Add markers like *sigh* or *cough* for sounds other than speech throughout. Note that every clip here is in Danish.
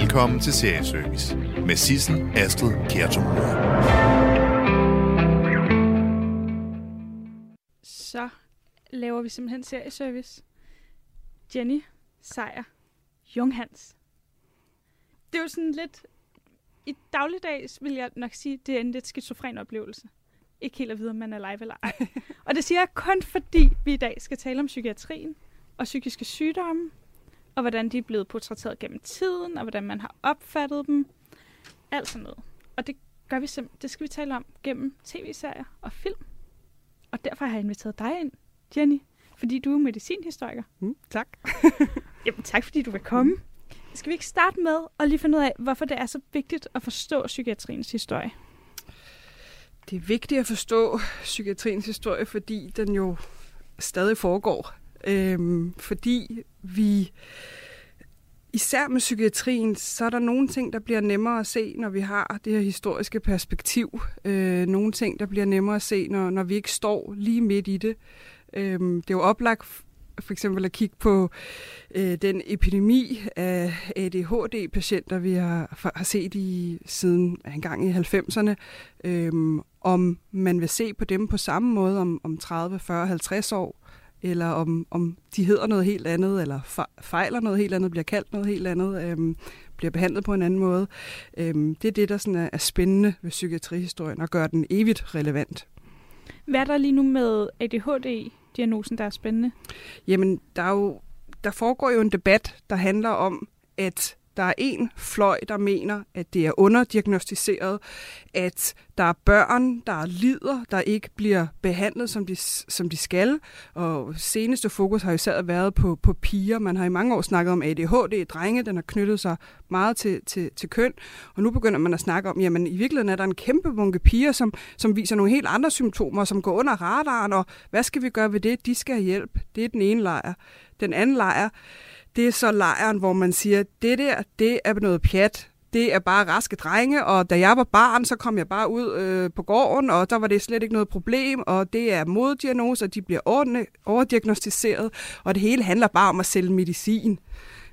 Velkommen til Serieservice med Sissel Astrid Kjertum. Så laver vi simpelthen serieservice. Jenny, Sejer, Junghans. Det er jo sådan lidt... I dagligdags vil jeg nok sige, det er en lidt skizofren oplevelse. Ikke helt at vide, om man er live eller ej. *laughs* Og det siger jeg kun fordi, vi i dag skal tale om psykiatrien og psykiske sygdomme, og hvordan de er blevet portrætteret gennem tiden, og hvordan man har opfattet dem. Alt sådan noget. Og det gør vi sim- det skal vi tale om gennem tv-serier og film. Og derfor har jeg inviteret dig ind, Jenny, fordi du er medicinhistoriker. Mm, tak. *laughs* Jamen tak, fordi du vil komme. Skal vi ikke starte med at lige finde ud af, hvorfor det er så vigtigt at forstå psykiatriens historie? Det er vigtigt at forstå psykiatriens historie, fordi den jo stadig foregår øh, fordi vi, især med psykiatrien, så er der nogle ting, der bliver nemmere at se, når vi har det her historiske perspektiv. Øh, nogle ting, der bliver nemmere at se, når, når vi ikke står lige midt i det. Øh, det er jo oplagt for eksempel at kigge på øh, den epidemi af ADHD-patienter, vi har, har set i siden en gang i 90'erne. Øh, om man vil se på dem på samme måde om, om 30, 40, 50 år, eller om, om de hedder noget helt andet, eller fejler noget helt andet, bliver kaldt noget helt andet, øhm, bliver behandlet på en anden måde. Øhm, det er det, der sådan er, er spændende ved psykiatrihistorien, og gør den evigt relevant. Hvad er der lige nu med ADHD-diagnosen, der er spændende? Jamen, der, er jo, der foregår jo en debat, der handler om, at der er en fløj, der mener, at det er underdiagnostiseret, at der er børn, der lider, der ikke bliver behandlet, som de, som de skal. Og seneste fokus har jo især været på, på piger. Man har i mange år snakket om ADHD, drenge, den har knyttet sig meget til, til, til køn. Og nu begynder man at snakke om, jamen i virkeligheden er der en kæmpe bunke piger, som, som viser nogle helt andre symptomer, som går under radaren, og hvad skal vi gøre ved det? De skal have hjælp. Det er den ene lejr. Den anden lejr, det er så lejren, hvor man siger, det der, det er noget pjat. Det er bare raske drenge, og da jeg var barn, så kom jeg bare ud øh, på gården, og der var det slet ikke noget problem, og det er moddiagnoser, de bliver overdiagnostiseret, og det hele handler bare om at sælge medicin.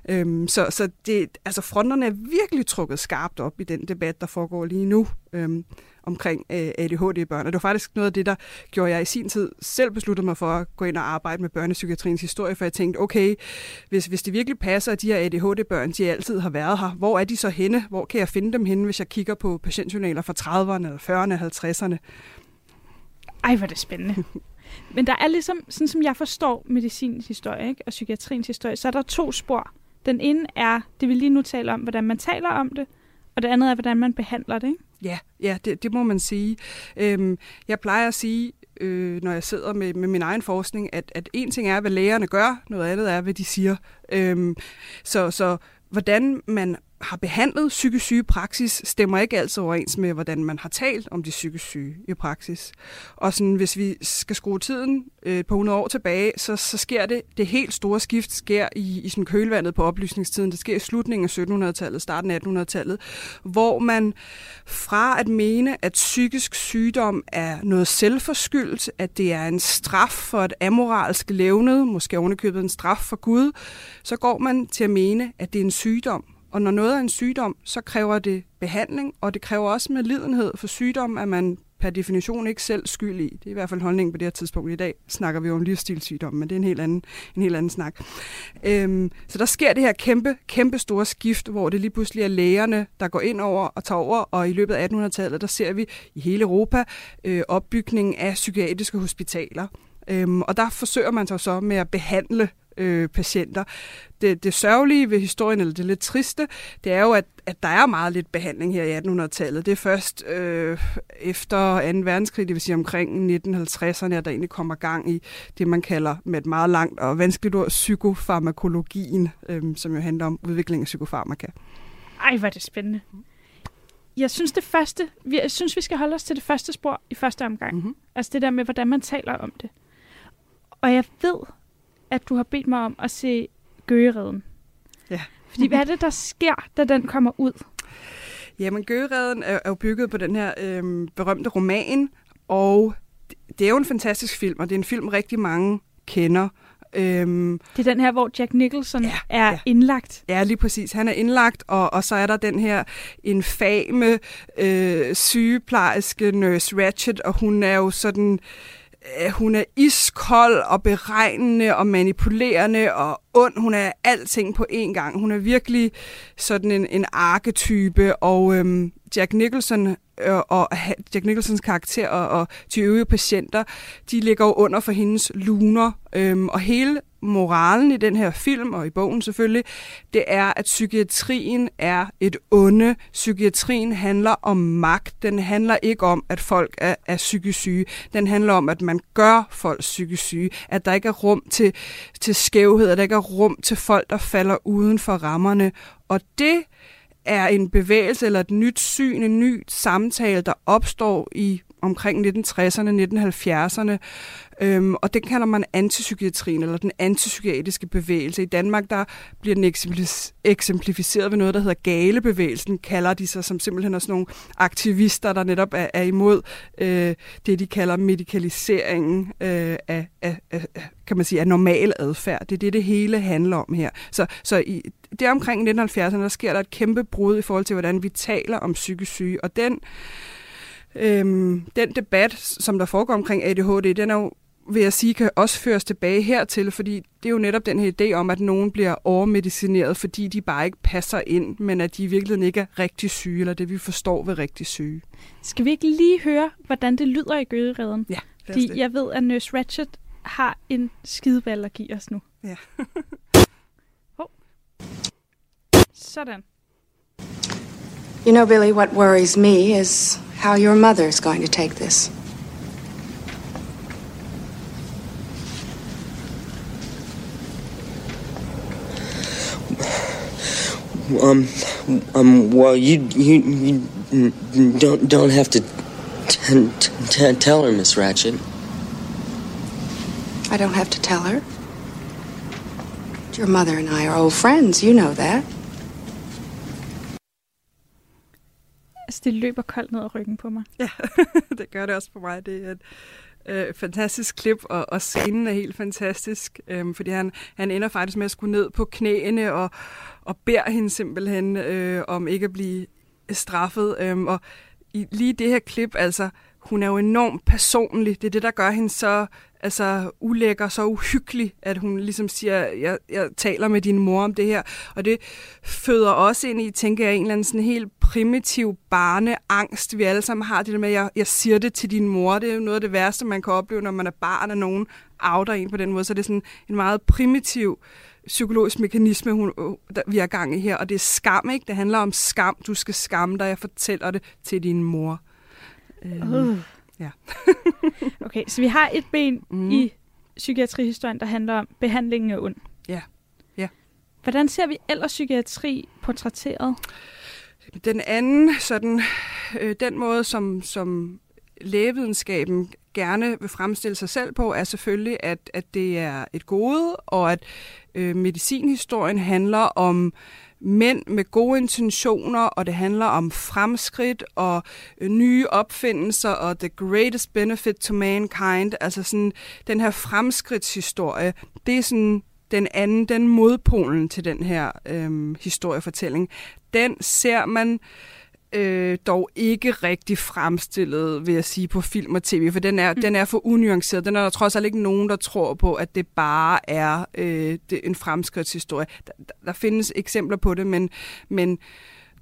Øhm, så så det, altså fronterne er virkelig trukket skarpt op i den debat, der foregår lige nu. Øhm, omkring øh, ADHD-børn. Og det var faktisk noget af det, der gjorde jeg i sin tid selv besluttede mig for at gå ind og arbejde med børnepsykiatriens historie, for jeg tænkte, okay, hvis, hvis det virkelig passer, at de her ADHD-børn, de altid har været her, hvor er de så henne? Hvor kan jeg finde dem henne, hvis jeg kigger på patientjournaler fra 30'erne, 40'erne, 50'erne? Ej, hvor er det spændende. *laughs* Men der er ligesom, sådan som jeg forstår medicinens historie ikke? og psykiatriens historie, så er der to spor. Den ene er, det vi lige nu taler om, hvordan man taler om det, og det andet er, hvordan man behandler det. Ikke? Ja, ja det, det må man sige. Øhm, jeg plejer at sige, øh, når jeg sidder med, med min egen forskning, at, at en ting er, hvad lægerne gør, noget andet er, hvad de siger. Øhm, så, så hvordan man har behandlet psykisk syge praksis, stemmer ikke altid overens med, hvordan man har talt om de psykisk syge i praksis. Og sådan, hvis vi skal skrue tiden øh, på 100 år tilbage, så, så sker det, det helt store skift sker i, i sådan kølvandet på oplysningstiden. Det sker i slutningen af 1700-tallet, starten af 1800-tallet, hvor man fra at mene, at psykisk sygdom er noget selvforskyldt, at det er en straf for et amoralsk levnet, måske ovenikøbet en straf for Gud, så går man til at mene, at det er en sygdom, og når noget er en sygdom, så kræver det behandling, og det kræver også med lidenhed for sygdom, at man per definition ikke selv skyld i. Det er i hvert fald holdningen på det her tidspunkt. I dag snakker vi om livsstilssygdom, men det er en helt anden, en helt anden snak. Øhm, så der sker det her kæmpe, kæmpe store skift, hvor det lige pludselig er lægerne, der går ind over og tager over, og i løbet af 1800-tallet, der ser vi i hele Europa øh, opbygningen af psykiatriske hospitaler. Øhm, og der forsøger man sig så med at behandle øh, patienter. Det, det sørgelige ved historien, eller det lidt triste, det er jo, at, at der er meget lidt behandling her i 1800-tallet. Det er først øh, efter 2. verdenskrig, det vil sige omkring 1950'erne, at der egentlig kommer gang i det, man kalder med et meget langt og vanskeligt ord, psykofarmakologien, øh, som jo handler om udvikling af psykofarmaka. Ej, hvor er det spændende. Jeg synes det første, jeg synes vi skal holde os til det første spor i første omgang. Mm-hmm. Altså det der med, hvordan man taler om det. Og jeg ved, at du har bedt mig om at se Gøgereden. Ja. Fordi hvad er det, der sker, da den kommer ud? Jamen, Gøgereden er, er jo bygget på den her øh, berømte roman, og det er jo en fantastisk film, og det er en film, rigtig mange kender. Øhm, Det er den her, hvor Jack Nicholson Ja, er ja. indlagt. Ja, lige præcis. Han er indlagt, og, og så er der den her infame øh, sygeplejerske Nurse Ratchet, og hun er jo sådan... øh, hun er iskold og beregnende og manipulerende og ond. Hun er alting på én gang. Hun er virkelig sådan en, en arketype, og øhm, Jack Nicholson øh, og Jack Nicholsons karakter og, og de øvrige patienter, de ligger jo under for hendes luner. Øhm, og hele moralen i den her film, og i bogen selvfølgelig, det er, at psykiatrien er et onde. Psykiatrien handler om magt. Den handler ikke om, at folk er, er psykisk syge. Den handler om, at man gør folk psykisk syge. At der ikke er rum til, til skævhed, at der ikke er rum til folk, der falder uden for rammerne. Og det er en bevægelse eller et nyt syn, en ny samtale, der opstår i omkring 1960'erne, 1970'erne, øhm, og det kalder man antipsykiatrien, eller den antipsykiatriske bevægelse. I Danmark, der bliver den eksemplificeret ved noget, der hedder galebevægelsen, kalder de sig som simpelthen også nogle aktivister, der netop er, er imod øh, det, de kalder medikaliseringen øh, af, af, af, kan man sige, af normal adfærd. Det er det, det hele handler om her. Så, så i, det omkring 1970'erne, der sker der et kæmpe brud i forhold til, hvordan vi taler om psykisk syge, og den Øhm, den debat, som der foregår omkring ADHD, den er jo, vil jeg sige, kan også føres tilbage hertil, fordi det er jo netop den her idé om, at nogen bliver overmedicineret, fordi de bare ikke passer ind, men at de i virkeligheden ikke er rigtig syge, eller det vi forstår ved rigtig syge. Skal vi ikke lige høre, hvordan det lyder i gøgereden? Ja, Fordi jeg ved, at Nurse Ratchet har en at give os nu. Ja. *laughs* Hov. Sådan. You know, Billy, what worries me is how your mother's going to take this. Um, um, well, you, you, you don't, don't have to t- t- t- tell her, Miss Ratchet. I don't have to tell her. Your mother and I are old friends, you know that. Det løber koldt ned ad ryggen på mig. Ja, *laughs* det gør det også for mig. Det er et øh, fantastisk klip, og, og scenen er helt fantastisk, øh, fordi han, han ender faktisk med at skulle ned på knæene og, og beder hende simpelthen øh, om ikke at blive straffet. Øh, og i lige det her klip, altså, hun er jo enormt personlig. Det er det, der gør hende så altså, ulækker, så uhyggelig, at hun ligesom siger, jeg, jeg taler med din mor om det her. Og det føder også ind i, tænker jeg, en eller anden sådan helt primitiv barneangst, vi alle sammen har. Det der med, at jeg, jeg siger det til din mor. Det er jo noget af det værste, man kan opleve, når man er barn, og nogen outer en på den måde. Så det er sådan en meget primitiv psykologisk mekanisme, hun, øh, der, vi er gang i her. Og det er skam, ikke? Det handler om skam. Du skal skamme dig. Jeg fortæller det til din mor. Uh. ja. *laughs* okay, så vi har et ben mm. i psykiatrihistorien, der handler om behandlingen af ond. Ja. Ja. Hvordan ser vi ellers psykiatri portrætteret? Den anden, sådan, øh, den måde, som, som lægevidenskaben gerne vil fremstille sig selv på, er selvfølgelig, at, at det er et gode, og at øh, medicinhistorien handler om mænd med gode intentioner, og det handler om fremskridt og øh, nye opfindelser og the greatest benefit to mankind. Altså sådan den her fremskridtshistorie, det er sådan den anden, den modpolen til den her øhm, historiefortælling. Den ser man øh, Øh, dog ikke rigtig fremstillet, vil jeg sige, på film og tv, for den er, mm. den er for unuanceret. Den er der trods alt ikke nogen, der tror på, at det bare er øh, det, en fremskridtshistorie. Der, der findes eksempler på det, men, men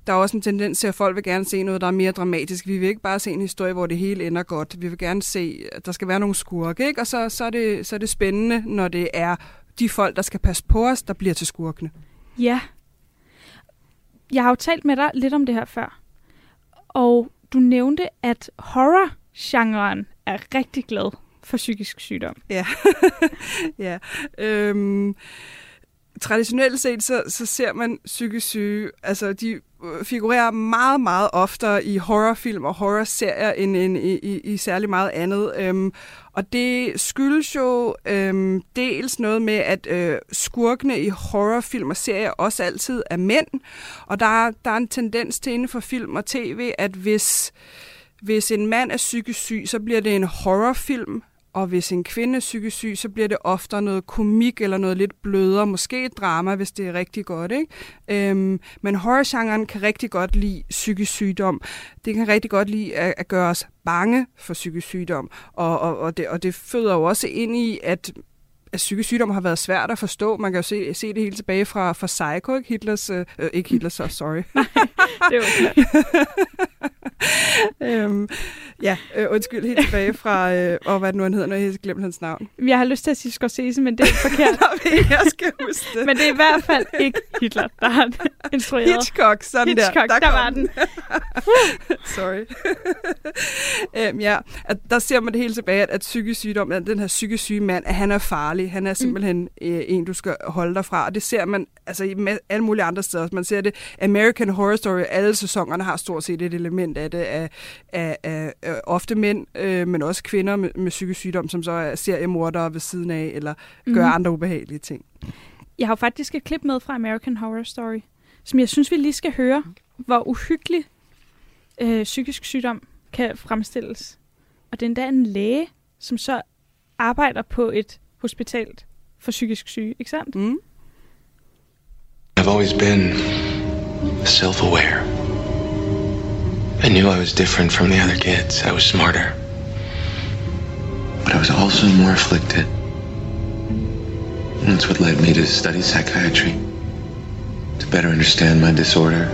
der er også en tendens til, at folk vil gerne se noget, der er mere dramatisk. Vi vil ikke bare se en historie, hvor det hele ender godt. Vi vil gerne se, at der skal være nogle skurke, ikke? og så, så, er det, så er det spændende, når det er de folk, der skal passe på os, der bliver til skurkene. Ja. Jeg har jo talt med dig lidt om det her før. Og du nævnte, at horror-genren er rigtig glad for psykisk sygdom. Ja. *laughs* ja. Øhm, traditionelt set, så, så ser man psykisk syge, altså de øh, figurerer meget, meget oftere i horrorfilm og horrorserier end, end i, i, i særlig meget andet. Øhm, og det skyldes jo øhm, dels noget med, at øh, skurkene i horrorfilm og serier også altid er mænd. Og der, der er en tendens til inden for film og tv, at hvis, hvis en mand er psykisk syg, så bliver det en horrorfilm og hvis en kvinde er psykisk syg, så bliver det ofte noget komik eller noget lidt blødere, måske et drama, hvis det er rigtig godt. Ikke? Øhm, men horrorgenren kan rigtig godt lide psykisk sygdom. Det kan rigtig godt lide at, at gøre os bange for psykisk sygdom. Og, og, og, det, og det føder jo også ind i, at at psykisk sygdom har været svært at forstå. Man kan jo se, se det helt tilbage fra, fra Psycho, ikke Hitlers, øh, øh ikke Hitlers, så sorry. Nej, *laughs* det er *laughs* jo øhm, ja, øh, undskyld, helt tilbage fra, øh, og hvad det nu han hedder, når jeg har glemt hans navn. Jeg har lyst til at sige Scorsese, men det er forkert. *laughs* Nå, jeg skal huske det. men det er i hvert fald ikke Hitler, der har instrueret. Hitchcock, sådan Hitchcock, der. Der, der var den. *laughs* Sorry. *laughs* øhm, ja, at der ser man det helt tilbage, at, at psykisk sygdom, at den her psykisk syge mand, at han er farlig. Han er simpelthen mm. øh, en, du skal holde dig fra. Og det ser man altså, i alle mulige andre steder. Man ser det American Horror Story, alle sæsonerne har stort set et element af det, af, af, af, af ofte mænd, øh, men også kvinder med, med psykisk sygdom, som så er seriemordere ved siden af, eller gør mm. andre ubehagelige ting. Jeg har faktisk et klip med fra American Horror Story, som jeg synes, vi lige skal høre, hvor uhyggelig øh, psykisk sygdom kan fremstilles. Og det er endda en læge, som så arbejder på et hospital for psykisk syge, ikke sandt? Mm. I've always been self-aware. I knew I was different from the other kids. I was smarter. But I was also more afflicted. And that's what led me to study psychiatry. To better understand my disorder.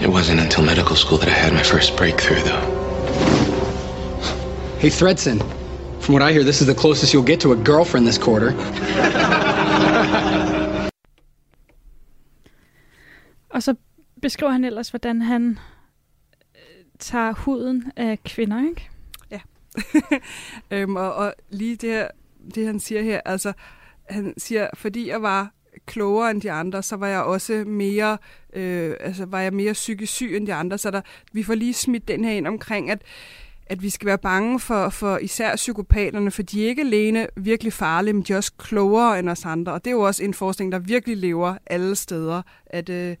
It wasn't until medical school that I had my first breakthrough, though. Hey, Thredson. From what I hear, this is the closest you'll get to a girlfriend this quarter. *laughs* Og så beskriver han ellers, hvordan han øh, tager huden af kvinder, ikke? Ja. *laughs* øhm, og, og lige det, her, det, han siger her, altså, han siger, fordi jeg var klogere end de andre, så var jeg også mere, øh, altså var jeg mere psykisk syg end de andre, så der, vi får lige smidt den her ind omkring, at at vi skal være bange for, for især psykopaterne, for de er ikke alene virkelig farlige, men de er også klogere end os andre. Og det er jo også en forskning, der virkelig lever alle steder. At, øh,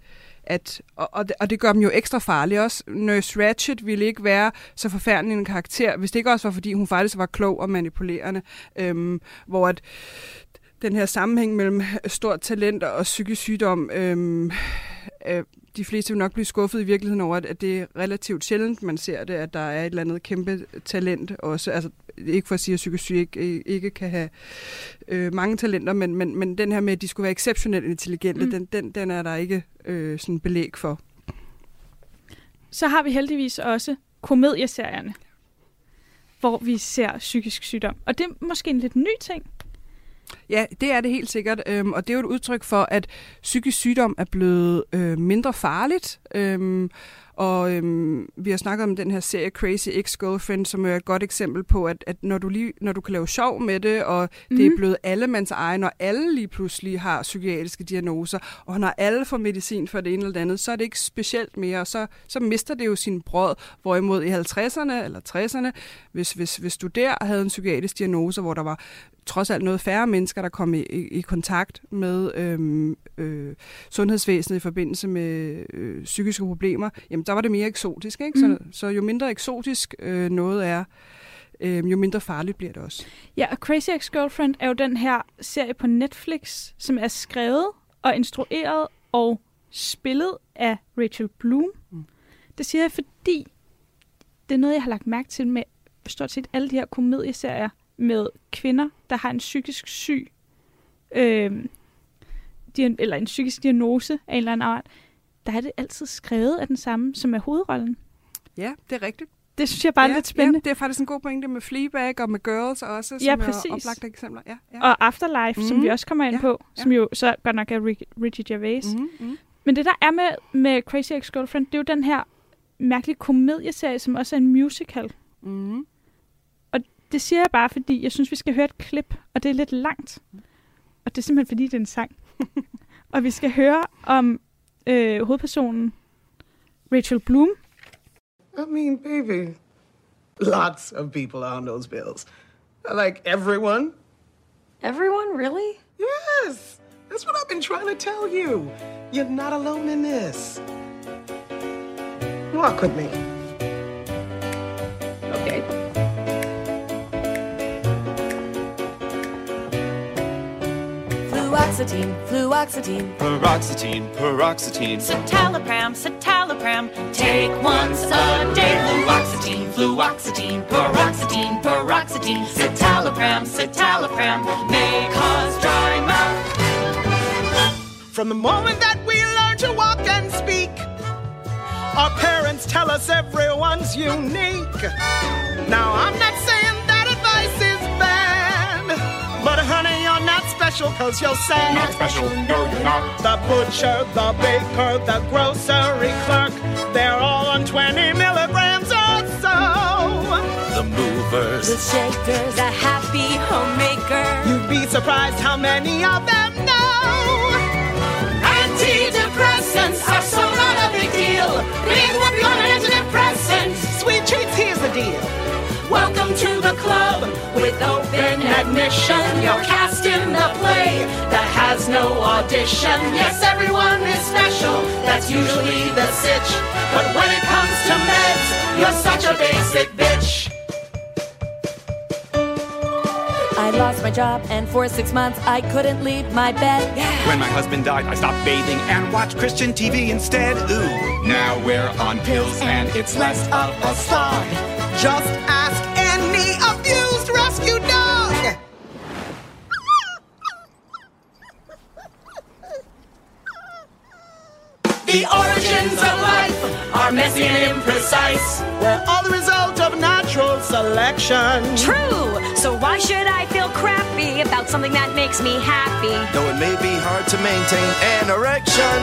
at, og, og, det, og det gør dem jo ekstra farlige også. Nurse Ratchet ville ikke være så forfærdelig en karakter, hvis det ikke også var, fordi hun faktisk var klog og manipulerende. Øhm, hvor at den her sammenhæng mellem stort talent og psykisk sygdom øhm, øh, de fleste vil nok blive skuffet i virkeligheden over, at det er relativt sjældent, man ser det, at der er et eller andet kæmpe talent også. Altså, ikke for at sige, at psykisk syge ikke, ikke kan have øh, mange talenter, men, men, men den her med, at de skulle være exceptionelt intelligente, mm. den, den, den er der ikke øh, sådan belæg for. Så har vi heldigvis også komedieserierne, hvor vi ser psykisk sygdom. Og det er måske en lidt ny ting. Ja, det er det helt sikkert, øhm, og det er jo et udtryk for, at psykisk sygdom er blevet øh, mindre farligt. Øhm, og øhm, vi har snakket om den her serie Crazy Ex-Girlfriend, som er et godt eksempel på, at, at når, du lige, når du kan lave sjov med det, og mm-hmm. det er mhm. blevet allemands egen, og alle lige pludselig har psykiatriske diagnoser, og når alle får medicin for det ene eller det andet, så er det ikke specielt mere, og så, så mister det jo sin brød. Hvorimod i 50'erne eller 60'erne, hvis, hvis, hvis du der havde en psykiatrisk diagnose, hvor der var trods alt noget færre mennesker, der kom i, i, i kontakt med øhm, øh, sundhedsvæsenet i forbindelse med øh, psykiske problemer, jamen der var det mere eksotisk. Ikke? Mm. Så, så jo mindre eksotisk øh, noget er, øh, jo mindre farligt bliver det også. Ja, og Crazy Ex-Girlfriend er jo den her serie på Netflix, som er skrevet og instrueret og spillet af Rachel Bloom. Mm. Det siger jeg, fordi det er noget, jeg har lagt mærke til med stort set alle de her komedieserier, med kvinder, der har en psykisk syg, øh, eller en psykisk diagnose af en eller anden art, der er det altid skrevet af den samme, som er hovedrollen. Ja, det er rigtigt. Det synes jeg bare ja, er lidt spændende. Ja, det er faktisk en god pointe med Fleabag og med Girls også, som ja, præcis. er oplagte eksempler. Ja, ja. Og Afterlife, mm. som vi mhm. også kommer ind ja, på, som ja. jo så godt nok er Richie Gervais. Mm, mm. Men det der er med, med Crazy Ex-Girlfriend, det er jo den her mærkelige komedieserie, som også er en musical. Mm det siger jeg bare, fordi jeg synes, vi skal høre et klip, og det er lidt langt. Og det er simpelthen, fordi det er en sang. *laughs* og vi skal høre om øh, hovedpersonen Rachel Bloom. I mean, baby, lots of people are on those bills. Like everyone. Everyone, really? Yes. That's what I've been trying to tell you. You're not alone in this. Walk with me. Okay. Fluoxetine, fluoxetine. Paroxetine, paroxetine. Citalopram, citalopram. Take once a day. Fluoxetine, fluoxetine. Paroxetine, paroxetine. Citalopram, citalopram. May cause dry mouth. From the moment that we learn to walk and speak, our parents tell us everyone's unique. Now, I'm not saying special because you're sad. Not special, no, you're not. The butcher, the baker, the grocery clerk, they're all on 20 milligrams or so. The movers. The shakers, the happy homemaker. You'd be surprised how many of them know. Antidepressants are so not a big deal. Big whoop on an antidepressant. Sweet treats, here's the deal. Welcome to the club with open admission. You're cast in the play that has no audition. Yes, everyone is special. That's usually the sitch. But when it comes to meds, you're such a basic bitch. I lost my job, and for six months I couldn't leave my bed. When my husband died, I stopped bathing and watched Christian TV instead. Ooh, now we're on pills and it's less of a slog. Just ask The origins of life are messy and imprecise. We're all the result of natural selection. True. So why should I feel crappy about something that makes me happy? Though it may be hard to maintain an erection.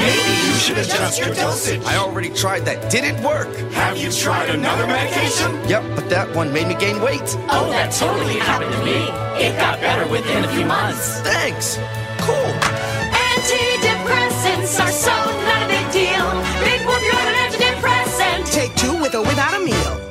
Maybe you should adjust your dosage. I already tried that. Didn't work. Have you tried another medication? Yep, but that one made me gain weight. Oh, that totally happened to me. It got better within a few months. Thanks. Cool. Antidepressants are so not a big deal. Big whoop, you're an. Take two with or without a meal.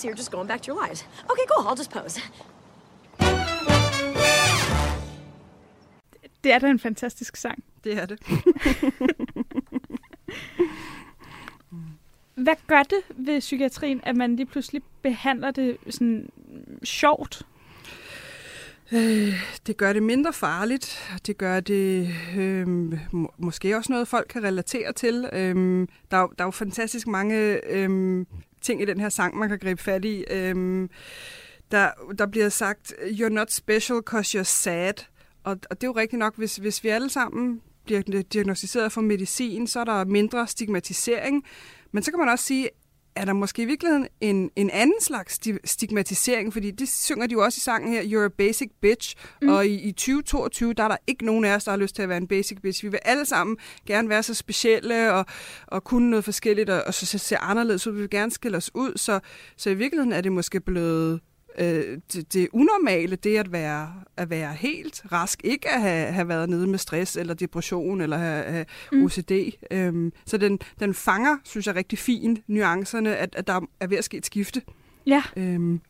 So you're just going back to your lives. Okay, cool. I'll just pose. Det er da en fantastisk sang. Det er det. *laughs* Hvad gør det ved psykiatrien, at man lige pludselig behandler det sådan sjovt? Øh, det gør det mindre farligt. Det gør det øh, må, måske også noget, folk kan relatere til. Øh, der, er, jo- der er jo fantastisk mange øh, ting i den her sang, man kan gribe fat i. Øhm, der, der bliver sagt, you're not special cause you're sad. Og, og det er jo rigtigt nok, hvis, hvis vi alle sammen bliver diagnostiseret for medicin, så er der mindre stigmatisering. Men så kan man også sige, er der måske i virkeligheden en, en anden slags sti- stigmatisering, fordi det synger de jo også i sangen her, You're a basic bitch, mm. og i, i 2022, der er der ikke nogen af os, der har lyst til at være en basic bitch. Vi vil alle sammen gerne være så specielle og, og kunne noget forskelligt, og, og så, så se anderledes ud. Vi vil gerne skille os ud, så, så i virkeligheden er det måske blevet øh, det, det unormale, det at være, at være helt rask, ikke at have, have været nede med stress eller depression eller have, have Mm. OCD. Øhm, så den, den fanger, synes jeg, rigtig fint nuancerne, at, at der er ved at ske et skifte. Ja. Øhm,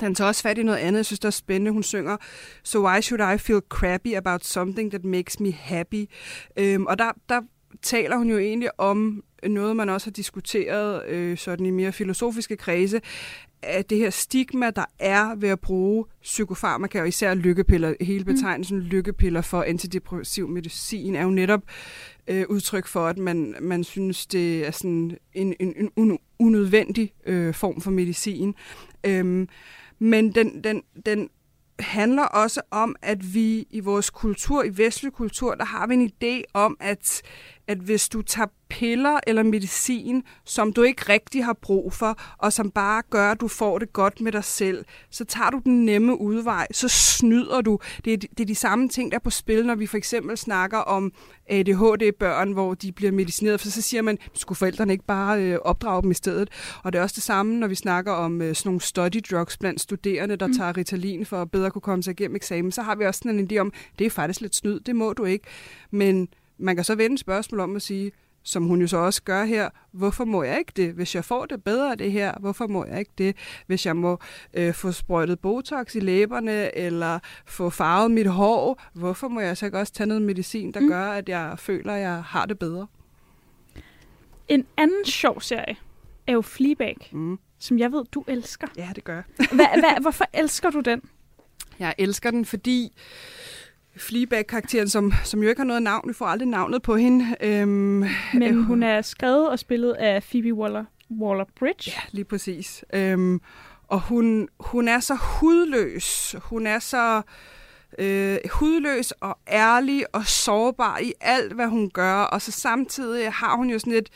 den tager også fat i noget andet, jeg synes, der er spændende. Hun synger, So why should I feel crappy about something that makes me happy? Øhm, og der, der taler hun jo egentlig om noget, man også har diskuteret øh, sådan i mere filosofiske kredse, at det her stigma, der er ved at bruge psykofarmaka, og især lykkepiller, hele betegnelsen mm. lykkepiller for antidepressiv medicin, er jo netop øh, udtryk for, at man, man synes, det er sådan en, en, en un, unødvendig øh, form for medicin. Øhm, men den, den, den handler også om, at vi i vores kultur, i vestlig kultur, der har vi en idé om, at, at hvis du tager piller eller medicin, som du ikke rigtig har brug for, og som bare gør, at du får det godt med dig selv, så tager du den nemme udvej, så snyder du. Det er, det er de samme ting, der er på spil, når vi for eksempel snakker om ADHD-børn, hvor de bliver medicineret, for så siger man, skulle forældrene ikke bare øh, opdrage dem i stedet? Og det er også det samme, når vi snakker om øh, sådan nogle study drugs blandt studerende, der mm. tager Ritalin for at bedre kunne komme sig igennem eksamen, så har vi også sådan en idé om, det er faktisk lidt snyd, det må du ikke. Men man kan så vende spørgsmål om at sige, som hun jo så også gør her, hvorfor må jeg ikke det? Hvis jeg får det bedre af det her, hvorfor må jeg ikke det? Hvis jeg må øh, få sprøjtet Botox i læberne, eller få farvet mit hår, hvorfor må jeg så ikke også tage noget medicin, der mm. gør, at jeg føler, at jeg har det bedre? En anden sjov serie er jo Fleabag, mm. som jeg ved, du elsker. Ja, det gør jeg. hva, hva, hvorfor elsker du den? Jeg elsker den, fordi Fleabag-karakteren, som, som jo ikke har noget navn. Vi får aldrig navnet på hende. Øhm, Men øh, hun er skrevet og spillet af Phoebe Waller, Waller-Bridge. Ja, lige præcis. Øhm, og hun, hun er så hudløs. Hun er så øh, hudløs og ærlig og sårbar i alt, hvad hun gør. Og så samtidig har hun jo sådan et,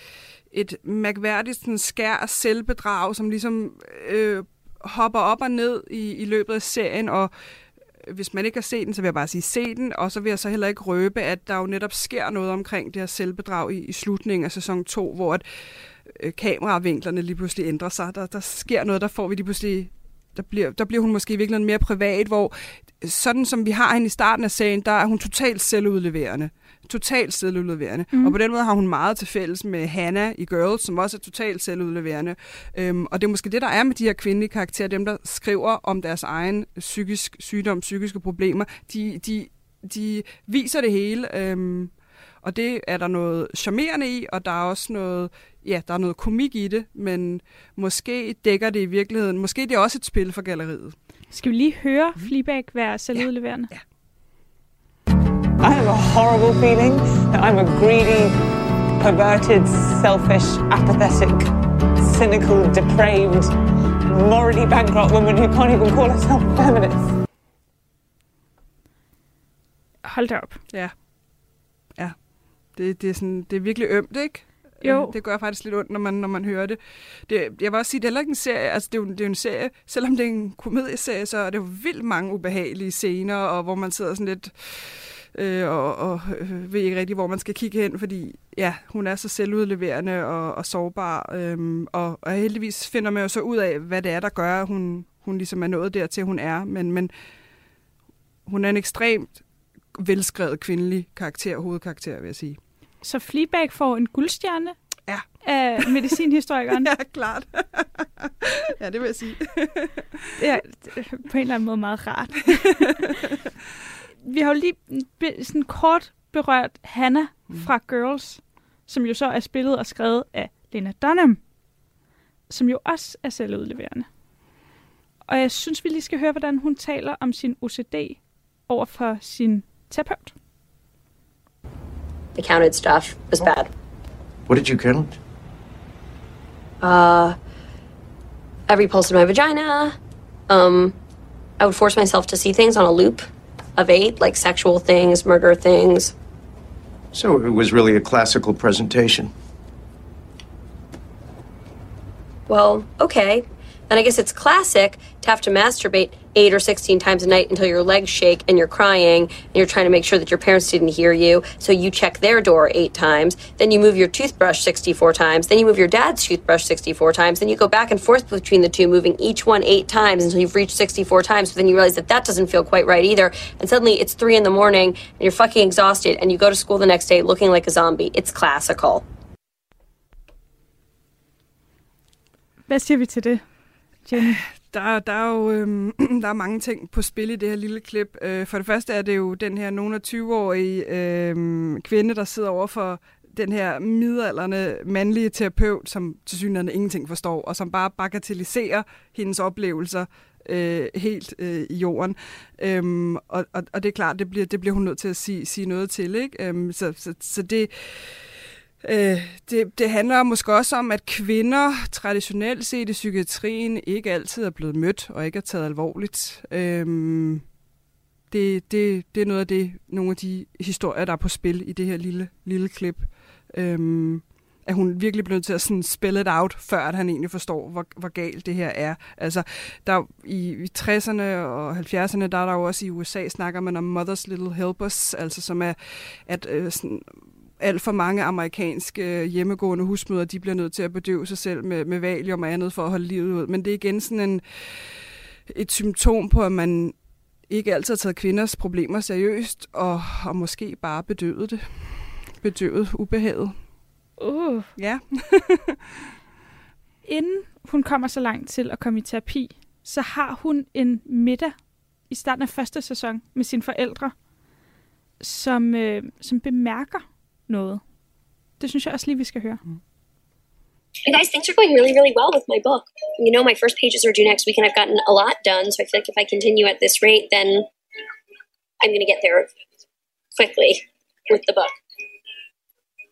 et mærkværdigt sådan skær af selvbedrag, som ligesom øh, hopper op og ned i, i løbet af serien, og hvis man ikke har set den, så vil jeg bare sige, se den, og så vil jeg så heller ikke røbe, at der jo netop sker noget omkring det her selvbedrag i, i slutningen af sæson 2, hvor at, øh, kameravinklerne lige pludselig ændrer sig. Der, der sker noget, der får vi lige pludselig der bliver, der bliver hun måske i virkeligheden mere privat, hvor sådan som vi har hende i starten af serien, der er hun totalt selvudleverende totalt selvudleverende. Mm. Og på den måde har hun meget til fælles med Hannah i Girls, som også er totalt selvudleverende. Øhm, og det er måske det, der er med de her kvindelige karakterer, dem der skriver om deres egen psykisk sygdom, psykiske problemer. De, de, de viser det hele. Øhm, og det er der noget charmerende i, og der er også noget, ja, der er noget komik i det, men måske dækker det i virkeligheden, måske det er også et spil for galleriet. Skal vi lige høre Fleabag være selvudleverende? Ja. ja. I have a horrible feeling that I'm a greedy, perverted, selfish, apathetic, cynical, depraved, morally bankrupt woman who can't even call herself a feminist. Hold da op. Ja. Ja. Det, det, er sådan, det er virkelig ømt, ikke? Jo. Det gør faktisk lidt ondt, når man, når man hører det. det. Jeg vil også sige, det er heller ikke en serie, altså det er, jo, det er jo en serie, selvom det er en komedieserie, så er det jo vildt mange ubehagelige scener, og hvor man sidder sådan lidt øh, og, og øh, ved ikke rigtig, hvor man skal kigge hen, fordi ja, hun er så selvudleverende og, og sårbar, øh, og, og heldigvis finder man jo så ud af, hvad det er, der gør, at hun, hun ligesom er nået dertil, hun er, men, men hun er en ekstremt velskrevet kvindelig karakter, hovedkarakter, vil jeg sige. Så Fleabag får en guldstjerne ja. af medicinhistorikeren? *laughs* ja, klart. ja, det vil jeg sige. ja, på en eller anden måde meget rart *laughs* vi har jo lige sådan kort berørt Hannah mm. fra Girls, som jo så er spillet og skrevet af Lena Dunham, som jo også er selvudleverende. Og jeg synes, vi lige skal høre, hvordan hun taler om sin OCD over for sin terapeut. The counted stuff was bad. What did you count? Uh, every pulse in my vagina. Um, I would force myself to see things on a loop of eight, like sexual things, murder things. So it was really a classical presentation. Well, okay. And I guess it's classic to have to masturbate eight or 16 times a night until your legs shake and you're crying and you're trying to make sure that your parents didn't hear you. So you check their door eight times. Then you move your toothbrush 64 times. Then you move your dad's toothbrush 64 times. Then you go back and forth between the two, moving each one eight times until you've reached 64 times. But then you realize that that doesn't feel quite right either. And suddenly it's three in the morning and you're fucking exhausted and you go to school the next day looking like a zombie. It's classical. Hvad siger vi til det, Jenny? Øh, der, der er jo øhm, *clears throat* der er mange ting på spil i det her lille klip. Øh, for det første er det jo den her nogen af 20-årige øhm, kvinde, der sidder over for den her midalderne mandlige terapeut, som til synligheden ingenting forstår, og som bare bagatelliserer hendes oplevelser øh, helt øh, i jorden. Øhm, og, og, og det er klart, det bliver, det bliver hun nødt til at sige, sige noget til. Ikke? Øhm, så, så, så det Øh, Øh, det, det handler måske også om, at kvinder traditionelt set i psykiatrien ikke altid er blevet mødt og ikke er taget alvorligt. Øhm, det, det, det er noget af det, nogle af de historier, der er på spil i det her lille, lille klip. Øhm, at hun virkelig bliver nødt til at sådan spell it out, før at han egentlig forstår, hvor, hvor galt det her er. Altså, der i, i 60'erne og 70'erne, der er der jo også i USA, snakker man om Mother's Little Helpers, altså som er, at øh, sådan, alt for mange amerikanske hjemmegående husmøder, de bliver nødt til at bedøve sig selv med, med valium og andet for at holde livet ud. Men det er igen sådan en, et symptom på, at man ikke altid har taget kvinders problemer seriøst, og, og måske bare bedøvet det. Bedøvet ubehaget. Uh. Ja. *laughs* Inden hun kommer så langt til at komme i terapi, så har hun en middag i starten af første sæson med sine forældre, som, øh, som bemærker noget. Det synes jeg også lige, vi skal høre. Mm. And guys, things are going really, really well with my book. You know, my first pages are due next week, and I've gotten a lot done. So I feel like if I continue at this rate, then I'm going to get there quickly with the book.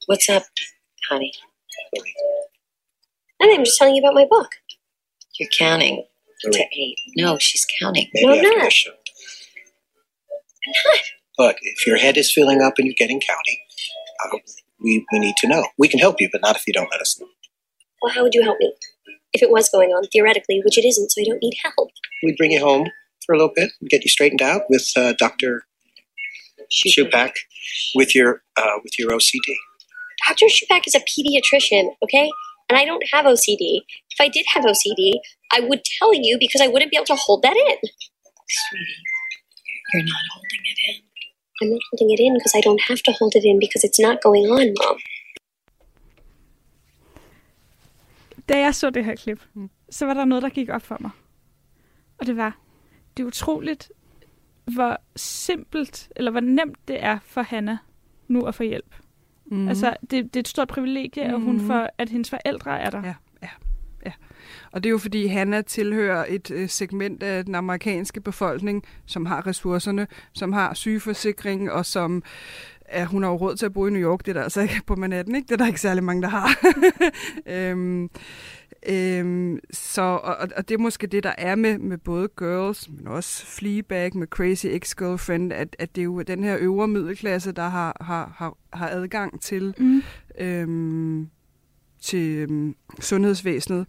What's up, honey? And I'm just telling you about my book. You're counting to eight. No, she's counting. No, I'm not. Look, if your head is filling up and you're getting county, we, we need to know. We can help you, but not if you don't let us know. Well, how would you help me? If it was going on, theoretically, which it isn't, so I don't need help. We'd bring you home for a little bit and get you straightened out with uh, Dr. Shupak with your uh, with your OCD. Dr. Shupak is a pediatrician, okay? And I don't have OCD. If I did have OCD, I would tell you because I wouldn't be able to hold that in. Sweetie, you're not holding it in. I'm not holding it in because I don't have to hold it in because it's not going on, Mom. Da jeg så det her klip, så var der noget, der gik op for mig. Og det var, det er utroligt, hvor simpelt, eller hvor nemt det er for Hanna nu at få hjælp. Mm. Altså, det, det er et stort privilegie, at hun får, at hendes forældre er der. Ja. Og det er jo fordi, Hanna tilhører et øh, segment af den amerikanske befolkning, som har ressourcerne, som har sygeforsikring, og som ja, hun har jo råd til at bo i New York. Det er der altså ikke på Manhattan, ikke? Det er der ikke særlig mange, der har. *laughs* øhm, øhm, så, og, og- og det er måske det, der er med, med både Girls, men også Fleabag, med Crazy Ex-Girlfriend, at, at det er jo den her øvre middelklasse, der har, har, har, har adgang til Mm. øhm, til øhm, sundhedsvæsenet.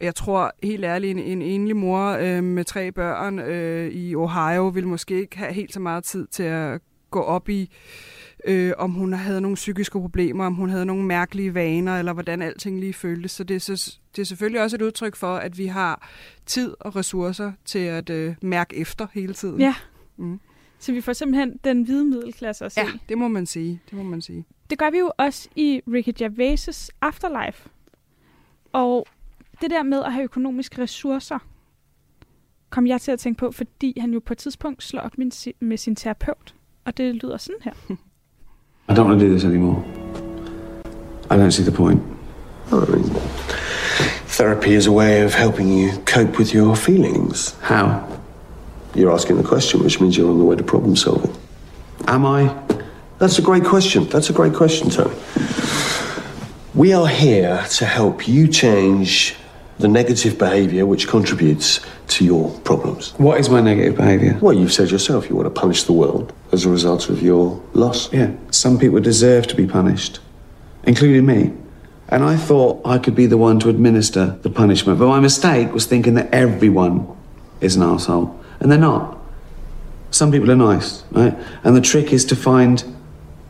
Jeg tror helt ærligt, en, en enlig mor øh, med tre børn øh, i Ohio vil måske ikke have helt så meget tid til at gå op i, øh, om hun havde nogle psykiske problemer, om hun havde nogle mærkelige vaner, eller hvordan alting lige føltes. Så det er, så, det er selvfølgelig også et udtryk for, at vi har tid og ressourcer til at øh, mærke efter hele tiden. Ja. Mm. Så vi får simpelthen den hvide middelklasse at se. Ja, det må man sige. Det må man sige. Det gør vi jo også i Ricky Gervais' Afterlife. Og det der med at have økonomiske ressourcer, kom jeg til at tænke på, fordi han jo på et tidspunkt slår op med sin, med sin terapeut. Og det lyder sådan her. I don't want to do this anymore. I don't see the point. I mean, therapy is a way of helping you cope with your feelings. How? You're asking the question, which means you're on the way to problem solving. Am I? That's a great question. That's a great question, Tony. We are here to help you change the negative behavior which contributes to your problems. What is my negative behavior? Well, you've said yourself you want to punish the world as a result of your loss. Yeah, some people deserve to be punished, including me. And I thought I could be the one to administer the punishment. But my mistake was thinking that everyone is an asshole. And they're not. Some people are nice, right? And the trick is to find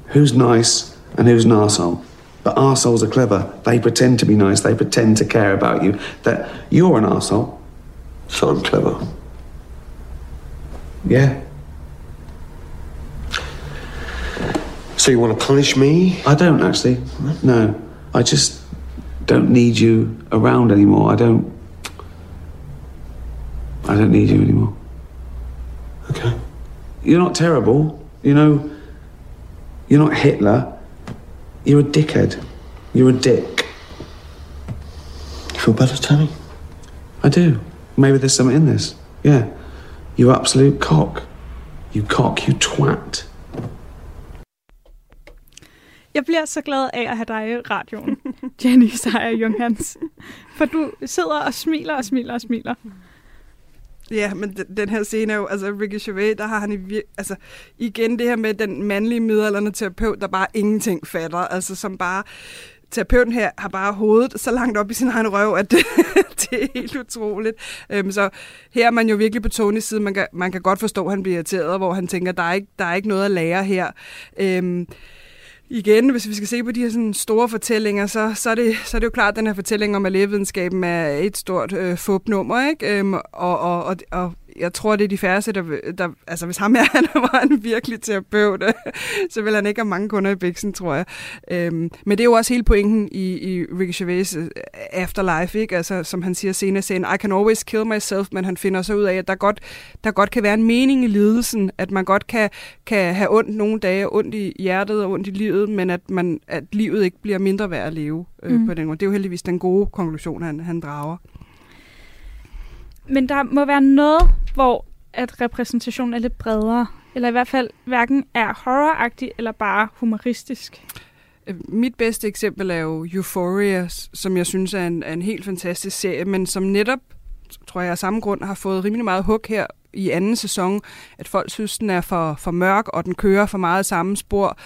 who's nice and who's an arsehole. But arseholes are clever. They pretend to be nice, they pretend to care about you. That you're an arsehole. So I'm clever. Yeah. So you want to punish me? I don't actually. No. I just don't need you around anymore. I don't. I don't need you anymore. Okay. You're not terrible. You know, you're not Hitler. You're a dickhead. You're a dick. You feel better, Tony? I do. Maybe there's something in this. Yeah. You absolute cock. You cock, you twat. Jeg bliver så glad af at have dig i radioen, *laughs* Jenny Sejer Junghans. For du sidder og smiler og smiler og smiler. Ja, men den, den her scene er jo, altså Ricky Gervais, der har han i vir- altså igen det her med den mandlige midalderne terapeut, der bare ingenting fatter, altså som bare terapeuten her har bare hovedet så langt op i sin egen røv, at *laughs* det, det er helt utroligt. Øhm, så her er man jo virkelig på Tonys side. Man kan, man kan godt forstå, at han bliver irriteret, hvor han tænker, der er ikke, der er ikke noget at lære her. Øhm, igen, hvis vi skal se på de her sådan store fortællinger, så, så, er det, så er det jo klart, at den her fortælling om, at lægevidenskaben er et stort øh, fupnummer, ikke? Øhm, og, og, og, og jeg tror, det er de færreste, der, der altså hvis ham *laughs* er, han var en virkelig terapeut, *laughs* så vil han ikke have mange kunder i biksen, tror jeg. Øhm, men det er jo også hele pointen i, i Ricky Gervais øh, Afterlife, ikke? Altså, som han siger senere, siger, I can always kill myself, men han finder så ud af, at der godt, der godt kan være en mening i lidelsen, at man godt kan, kan have ondt nogle dage, ondt i hjertet og ondt i livet, men at, man, at livet ikke bliver mindre værd at leve øh, mm. på den måde. Det er jo heldigvis den gode konklusion, han, han drager. Men der må være noget, hvor at repræsentationen er lidt bredere. Eller i hvert fald hverken er horroragtig eller bare humoristisk. Øh, mit bedste eksempel er jo Euphoria, som jeg synes er en, er en helt fantastisk serie, men som netop, tror jeg af samme grund, har fået rimelig meget hug her i anden sæson, at folk synes, den er for, for mørk, og den kører for meget samme spor.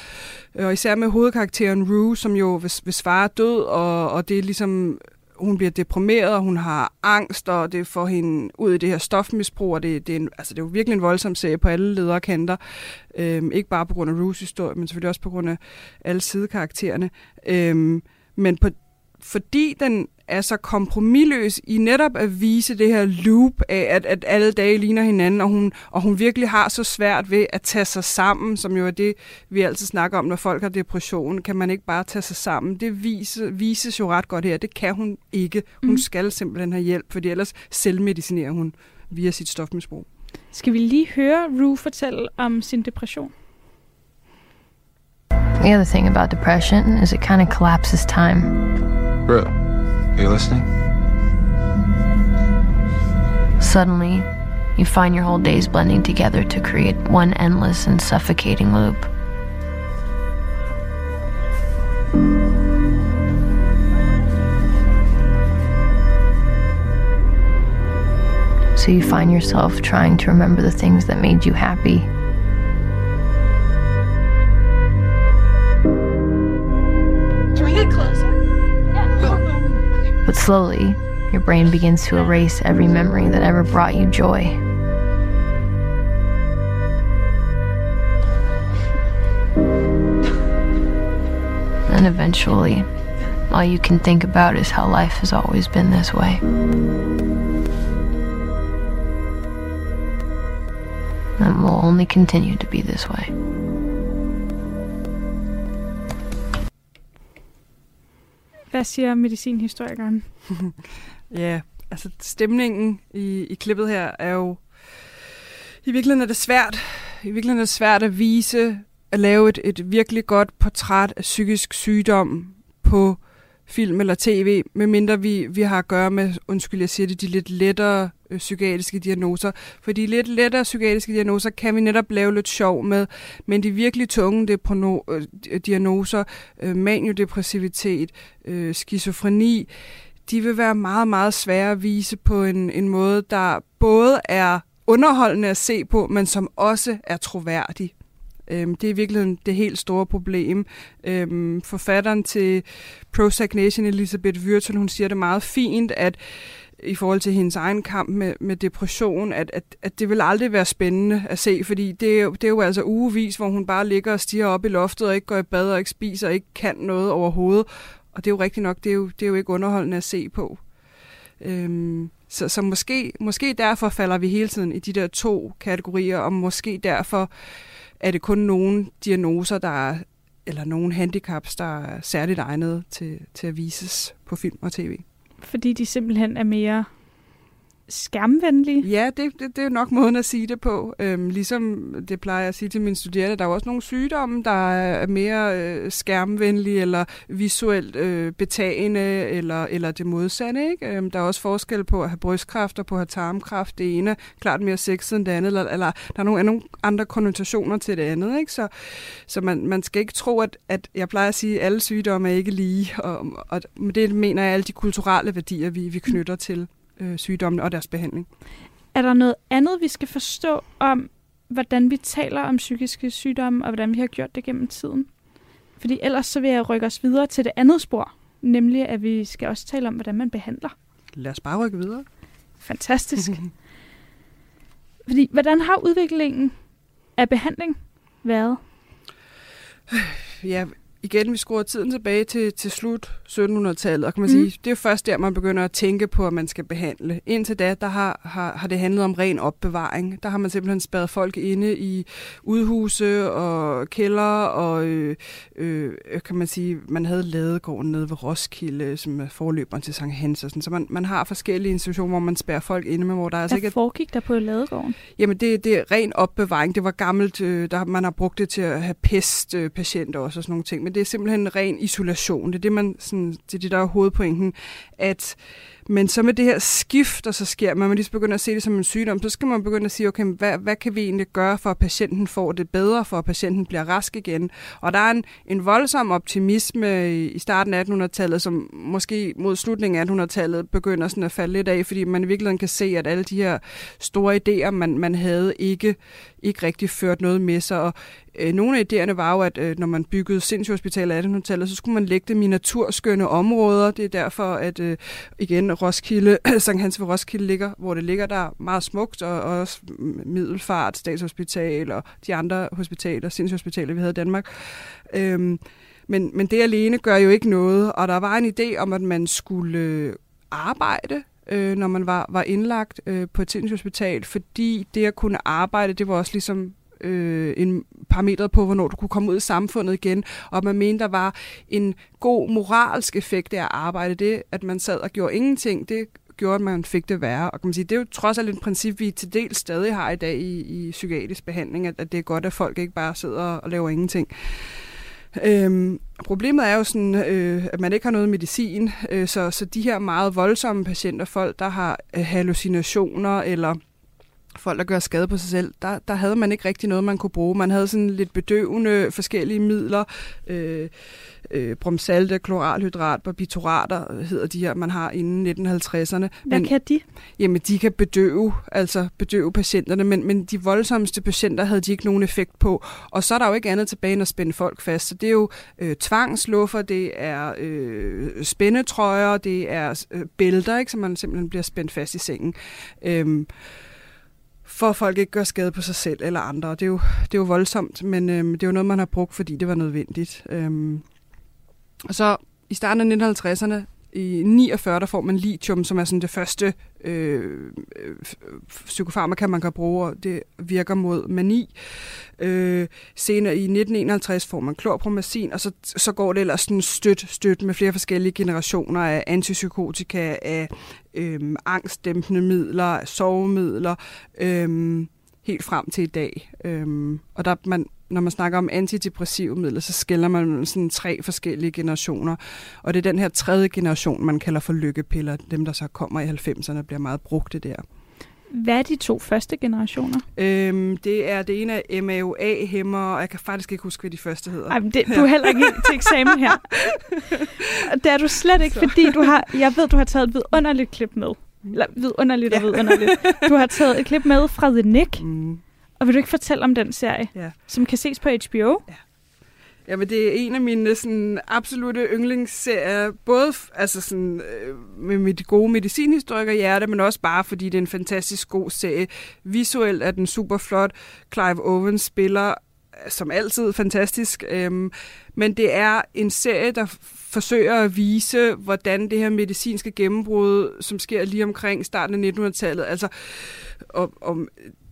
Øh, og især med hovedkarakteren Rue, som jo, hvis, hvis far er død, og, og det er ligesom hun bliver deprimeret, og hun har angst, og det får hende ud i det her stofmisbrug, og det, det, er, en, altså, det er jo virkelig en voldsom serie på alle ledere kanter. Øhm, ikke bare på grund af Rues historie, men selvfølgelig også på grund af alle sidekaraktererne. Øhm, men på, fordi den er så kompromilløs i netop at vise det her loop af, at, at alle dage ligner hinanden, og hun, og hun virkelig har så svært ved at tage sig sammen, som jo er det, vi altid snakker om, når folk har depression. Kan man ikke bare tage sig sammen? Det vise, vises jo ret godt her. Det kan hun ikke. Hun mm. skal simpelthen have hjælp, fordi ellers selvmedicinerer hun via sit stofmisbrug. Skal vi lige høre Rue fortælle om sin depression? The other thing about depression is it kind of collapses time. Bro, are you listening? Suddenly, you find your whole days blending together to create one endless and suffocating loop. So you find yourself trying to remember the things that made you happy. But slowly, your brain begins to erase every memory that ever brought you joy. And eventually, all you can think about is how life has always been this way. And will only continue to be this way. Hvad siger medicinhistorikeren? *laughs* ja, altså stemningen i, i klippet her er jo... I virkeligheden er det svært. I virkeligheden er det svært at vise, at lave et, et virkelig godt portræt af psykisk sygdom på film eller tv, medmindre vi, vi har at gøre med, undskyld, jeg siger det, de lidt lettere øh, psykiatriske diagnoser. For de lidt lettere psykiatriske diagnoser kan vi netop lave lidt sjov med, men de virkelig tunge deprono, øh, diagnoser, øh, maniodepressivitet, øh, skizofreni, de vil være meget, meget svære at vise på en, en måde, der både er underholdende at se på, men som også er troværdig. Øhm, det er i virkeligheden det helt store problem. Øhm, forfatteren til Prozac Nation, Elisabeth Würtel, hun siger det meget fint, at i forhold til hendes egen kamp med, med depression, at, at, at det vil aldrig være spændende at se, fordi det er, jo, det er jo altså ugevis, hvor hun bare ligger og stiger op i loftet og ikke går i bad og ikke spiser og ikke kan noget overhovedet. Og det er jo rigtigt nok, det er jo, det er jo ikke underholdende at se på. Øhm, så, så måske, måske derfor falder vi hele tiden i de der to kategorier, og måske derfor er det kun nogle diagnoser, der er, eller nogle handicaps, der er særligt egnet til, til at vises på film og tv. Fordi de simpelthen er mere skærmvenlige? Ja, det, det, det er nok måden at sige det på. Øhm, ligesom det plejer jeg at sige til mine studerende, der er også nogle sygdomme, der er mere øh, skærmvenlige eller visuelt øh, betagende eller, eller det modsatte. Ikke? Øhm, der er også forskel på at have brystkræft og på at have tarmkræft. Det ene er klart mere sexet end det andet, eller, eller der er nogle, er nogle andre konnotationer til det andet. Ikke? Så, så man, man skal ikke tro, at, at jeg plejer at sige, at alle sygdomme er ikke lige, og, og og det mener jeg alle de kulturelle værdier, vi, vi knytter til øh, sygdommene og deres behandling. Er der noget andet, vi skal forstå om, hvordan vi taler om psykiske sygdomme, og hvordan vi har gjort det gennem tiden? Fordi ellers så vil jeg rykke os videre til det andet spor, nemlig at vi skal også tale om, hvordan man behandler. Lad os bare rykke videre. Fantastisk. *laughs* Fordi, hvordan har udviklingen af behandling været? Ja, igen, vi skruer tiden tilbage til, til slut 1700-tallet, og kan man Mm. sige, det er først der, man begynder at tænke på, at man skal behandle. Indtil da, der har, har, har det handlet om ren opbevaring. Der har man simpelthen spadet folk inde i udhuse og kælder, og øh, øh, kan man sige, man havde ladegården nede ved Roskilde, som er forløberen til Sankt Hans, og sådan. så man, man har forskellige institutioner, hvor man spærrer folk inde, men hvor der altså Hvad ikke er foregik der på ladegården? Jamen, det, det er ren opbevaring. Det var gammelt. Øh, der, man har brugt det til at have pestpatienter også og sådan nogle ting. Men det er simpelthen ren isolation. Det er det, man, sådan, det, er det der er hovedpointen. At, men så med det her skift, der så sker, man lige begynder at se det som en sygdom, så skal man begynde at sige, okay, hvad, hvad kan vi egentlig gøre, for at patienten får det bedre, for at patienten bliver rask igen? Og der er en, en voldsom optimisme i, i starten af 1800-tallet, som måske mod slutningen af 1800-tallet begynder sådan at falde lidt af, fordi man i virkeligheden kan se, at alle de her store idéer, man, man havde, ikke, ikke rigtig ført noget med sig. Og øh, nogle af idéerne var jo, at øh, når man byggede sindssygehospitaler i 1800-tallet, så skulle man lægge dem i naturskønne områder. Det er derfor, at øh, igen Roskilde, *clears throat* Sankt Hans ved Roskilde ligger, hvor det ligger der meget smukt, og, og også Middelfart, Statshospital og de andre hospitaler, sindssygehospitaler, vi havde i Danmark. Øhm, men, men det alene gør jo ikke noget, og der var en idé om, at man skulle øh, arbejde øh, når man var, var indlagt øh, på et sindssygehospital, fordi det at kunne arbejde, det var også ligesom øh, en parameter på, hvornår du kunne komme ud i samfundet igen, og man mente, der var en god moralsk effekt af at arbejde. Det, at man sad og gjorde ingenting, det gjorde, at man fik det værre. Og kan man sige, det er jo trods alt et princip, vi til dels stadig har i dag i, i psykiatrisk behandling, at, at det er godt, at folk ikke bare sidder og laver ingenting. Øhm, problemet er jo sådan, øh, at man ikke har noget medicin, øh, så, så de her meget voldsomme patienter, folk der har øh, hallucinationer eller folk, der gør skade på sig selv, der, der havde man ikke rigtig noget, man kunne bruge. Man havde sådan lidt bedøvende forskellige midler, øh, øh, bromsalte, kloralhydrat, barbiturater hedder de her, man har inden 1950'erne. Hvad Men- kan de? Jamen, de kan bedøve, altså bedøve patienterne, men, men de voldsomste patienter havde de ikke nogen effekt på. Og så er der jo ikke andet tilbage end at spænde folk fast. Så det er jo øh, tvangsluffer, det er øh, spændetrøjer, det er øh, bælter, ikke, så man simpelthen bliver spændt fast i sengen. Øhm, for at folk ikke gør skade på sig selv eller andre. Og Det er jo, det er jo voldsomt, men øhm, det er jo noget, man har brugt, fordi det var nødvendigt. Øhm, og så i starten af 1950'erne, i 49, der får man lithium, som er sådan det første øh, øh, psykofarmaka, man kan bruge, og det virker mod mani. Øh, senere i 1951 får man klorpromazin, og så, så går det ellers sådan støt, støt med flere forskellige generationer af antipsykotika, af øh, angstdæmpende midler, af sovemidler, øh, helt frem til i dag. Øh, og der man, når man snakker om antidepressive midler, så skiller man sådan tre forskellige generationer. Og det er den her tredje generation, man kalder for lykkepiller. Dem, der så kommer i 90'erne, bliver meget brugte der. Hvad er de to første generationer? Øhm, det er det ene af MAOA-hæmmer, og jeg kan faktisk ikke huske, hvad de første hedder. Ej, men det, du er heller ikke til eksamen her. Det er du slet ikke, Så. fordi du har, jeg ved, du har taget et vidunderligt klip med. Eller vidunderligt og vidunderligt. Du har taget et klip med fra The Nick. Mm. Og vil du ikke fortælle om den serie, Ja. som kan ses på HBO? Ja. Jamen, det er en af mine sådan, absolute yndlingsserier, både altså sådan, øh, med mit gode medicinhistoriker hjerte, men også bare fordi det er en fantastisk god serie. Visuelt er den super flot. Clive Owen spiller øh, som altid fantastisk, øhm, men det er en serie, der forsøger at vise, hvordan det her medicinske gennembrud, som sker lige omkring starten af 1900-tallet, altså om, om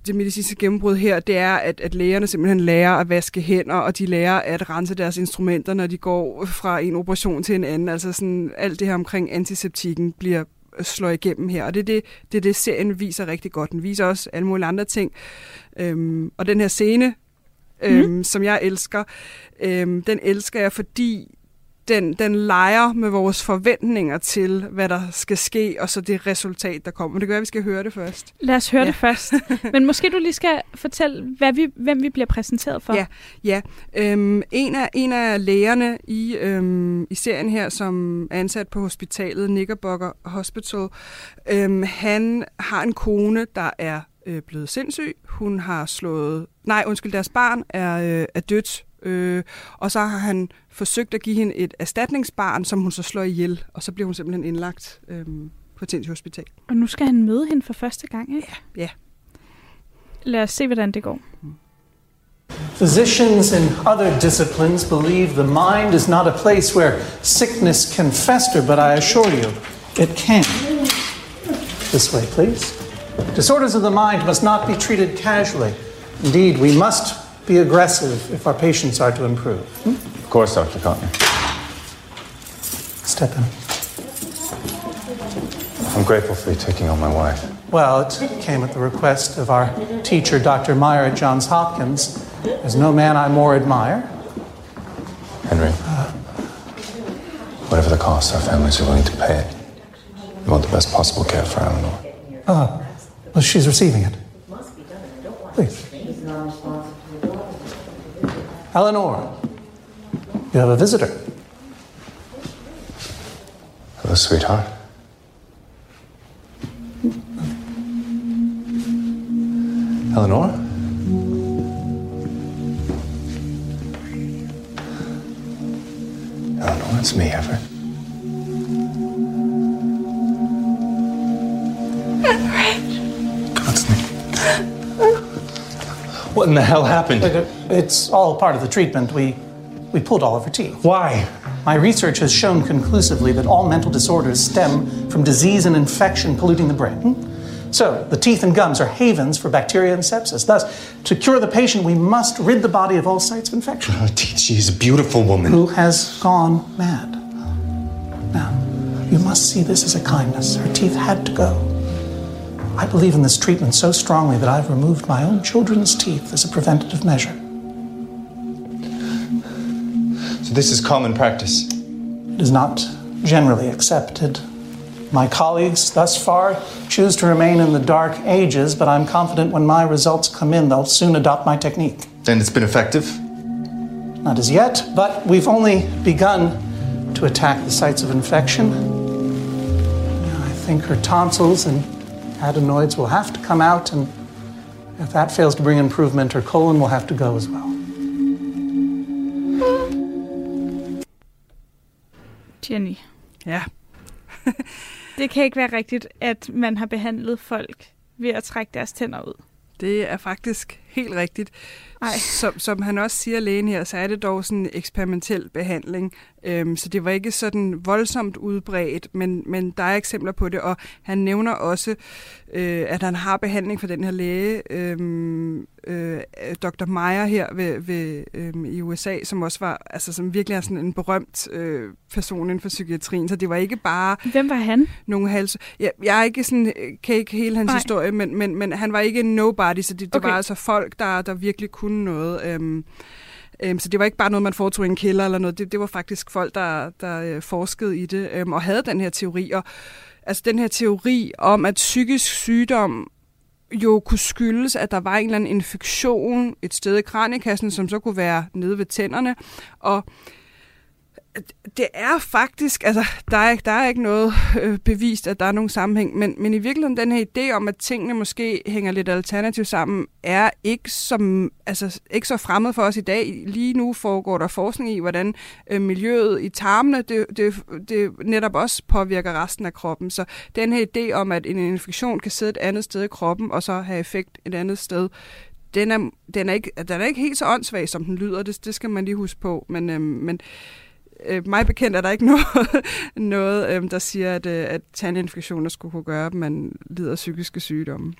det medicinske gennembrud her, det er, at, at lægerne simpelthen lærer at vaske hænder, og de lærer at rense deres instrumenter, når de går fra en operation til en anden. Altså sådan, alt det her omkring antiseptikken bliver slår igennem her, og det er det, det, det serien viser rigtig godt. Den viser også alle mulige andre ting. Øhm, og den her scene, øhm, mm. som jeg elsker, øhm, den elsker jeg, fordi den, den leger med vores forventninger til, hvad der skal ske, og så det resultat, der kommer. Men det gør, at vi skal høre det først. Lad os høre Ja. det først. *laughs* Men måske du lige skal fortælle, hvad vi, hvem vi bliver præsenteret for. Ja, ja. Øhm, en, af, en af lægerne i, øhm, i serien her, som er ansat på hospitalet, Knickerbocker Hospital, øhm, han har en kone, der er øh, blevet sindssyg. Hun har slået... Nej, undskyld, deres barn er, øh, er dødt. Øh, og så har han forsøgt at give hende et erstatningsbarn, som hun så slår ihjel, og så bliver hun simpelthen indlagt øhm, på et sindssygt hospital. Og nu skal han møde hende for første gang, ikke? Ja. Lad os se, hvordan det går. Physicians in other disciplines believe the mind is not a place where sickness can fester, but I assure you, it can. This way, please. Disorders of the mind must not be treated casually. Indeed, we must be aggressive if our patients are to improve. Hmm? Of course, Dr. Cotton. Step in. I'm grateful for you taking on my wife. Well, it came at the request of our teacher, Dr. Meyer at Johns Hopkins. There's no man I more admire. Henry, whatever the cost, our families are willing to pay it. We want the best possible care for Eleanor. Ah, well, she's receiving it. Please. Eleanor, you have a visitor. Hello, sweetheart. Eleanor? Eleanor, it's me, Everett. What in the hell happened? It's all part of the treatment. We, we pulled all of her teeth. Why? My research has shown conclusively that all mental disorders stem from disease and infection polluting the brain. So, the teeth and gums are havens for bacteria and sepsis. Thus, to cure the patient, we must rid the body of all sites of infection. Oh, she is a beautiful woman. Who has gone mad. Now, you must see this as a kindness. Her teeth had to go. I believe in this treatment so strongly that I've removed my own children's teeth as a preventative measure. So this is common practice. It is not generally accepted. My colleagues thus far choose to remain in the dark ages, but I'm confident when my results come in, they'll soon adopt my technique. Then it's been effective? Not as yet, but we've only begun to attack the sites of infection. I think her tonsils and adenoids will have to come out, and if that fails to bring improvement, her colon will have to go as well. Jenny. Ja. *laughs* det kan ikke være rigtigt, at man har behandlet folk ved at trække deres tænder ud. Det er faktisk helt rigtigt. Ej. Som, som han også siger, lægen her, så er det dog sådan en eksperimentel behandling. Øhm, så det var ikke sådan voldsomt udbredt, men, men der er eksempler på det. Og han nævner også, øh, at han har behandling for den her læge, øhm, øh, Dr. Meyer her ved, ved, øhm, i USA, som også var, altså som virkelig er sådan en berømt øh, person inden for psykiatrien. Så det var ikke bare... Hvem var han? Nogle hals... Jeg, jeg er ikke sådan, kan ikke hele hans Nej. historie, men, men, men han var ikke en nobody, så det, det Okay. var altså folk, der, der virkelig kunne noget. Øhm, øhm, så det var ikke bare noget, man foretog i en kælder eller noget. Det, det var faktisk folk, der, der øh, forskede i det øhm, og havde den her teori. Og altså den her teori om, at psykisk sygdom jo kunne skyldes, at der var en eller anden infektion et sted i kraniekassen, som så kunne være nede ved tænderne. Og det er faktisk, altså der er, der er ikke noget øh, bevist, at der er nogen sammenhæng, men, men i virkeligheden den her idé om, at tingene måske hænger lidt alternativt sammen, er ikke, som, altså, ikke så fremmed for os i dag. Lige nu foregår der forskning i, hvordan øh, miljøet i tarmene, det, det, det netop også påvirker resten af kroppen. Så den her idé om, at en infektion kan sidde et andet sted i kroppen, og så have effekt et andet sted, den er, den er, ikke, den er ikke helt så åndssvag, som den lyder. Det, det skal man lige huske på. Men, øh, men øh, Øh, mig bekendt er der ikke *laughs* noget, noget øh, der siger, at, øh, at tandinfektioner skulle kunne gøre, at man lider af psykiske sygdomme.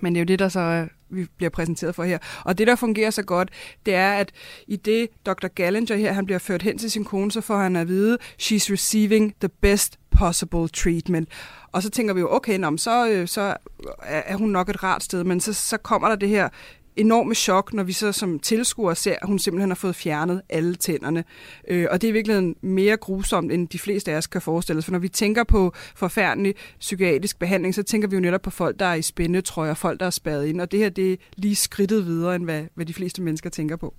Men det er jo det, der så øh, vi bliver præsenteret for her. Og det, der fungerer så godt, det er, at i det Dr. Gallinger her, han bliver ført hen til sin kone, så får han at vide, she's receiving the best possible treatment. Og så tænker vi jo, okay, nå, så, øh, så er er hun nok et rart sted, men så, så kommer der det her enorme chok, når vi så som tilskuere ser, at hun simpelthen har fået fjernet alle tænderne. Øh, og det er virkelig mere grusomt, end de fleste af os kan forestille os. For når vi tænker på forfærdelig psykiatrisk behandling, så tænker vi jo netop på folk, der er i spændetrøjer, folk, der er spadet ind. Og det her, det er lige skridtet videre, end hvad, hvad de fleste mennesker tænker på.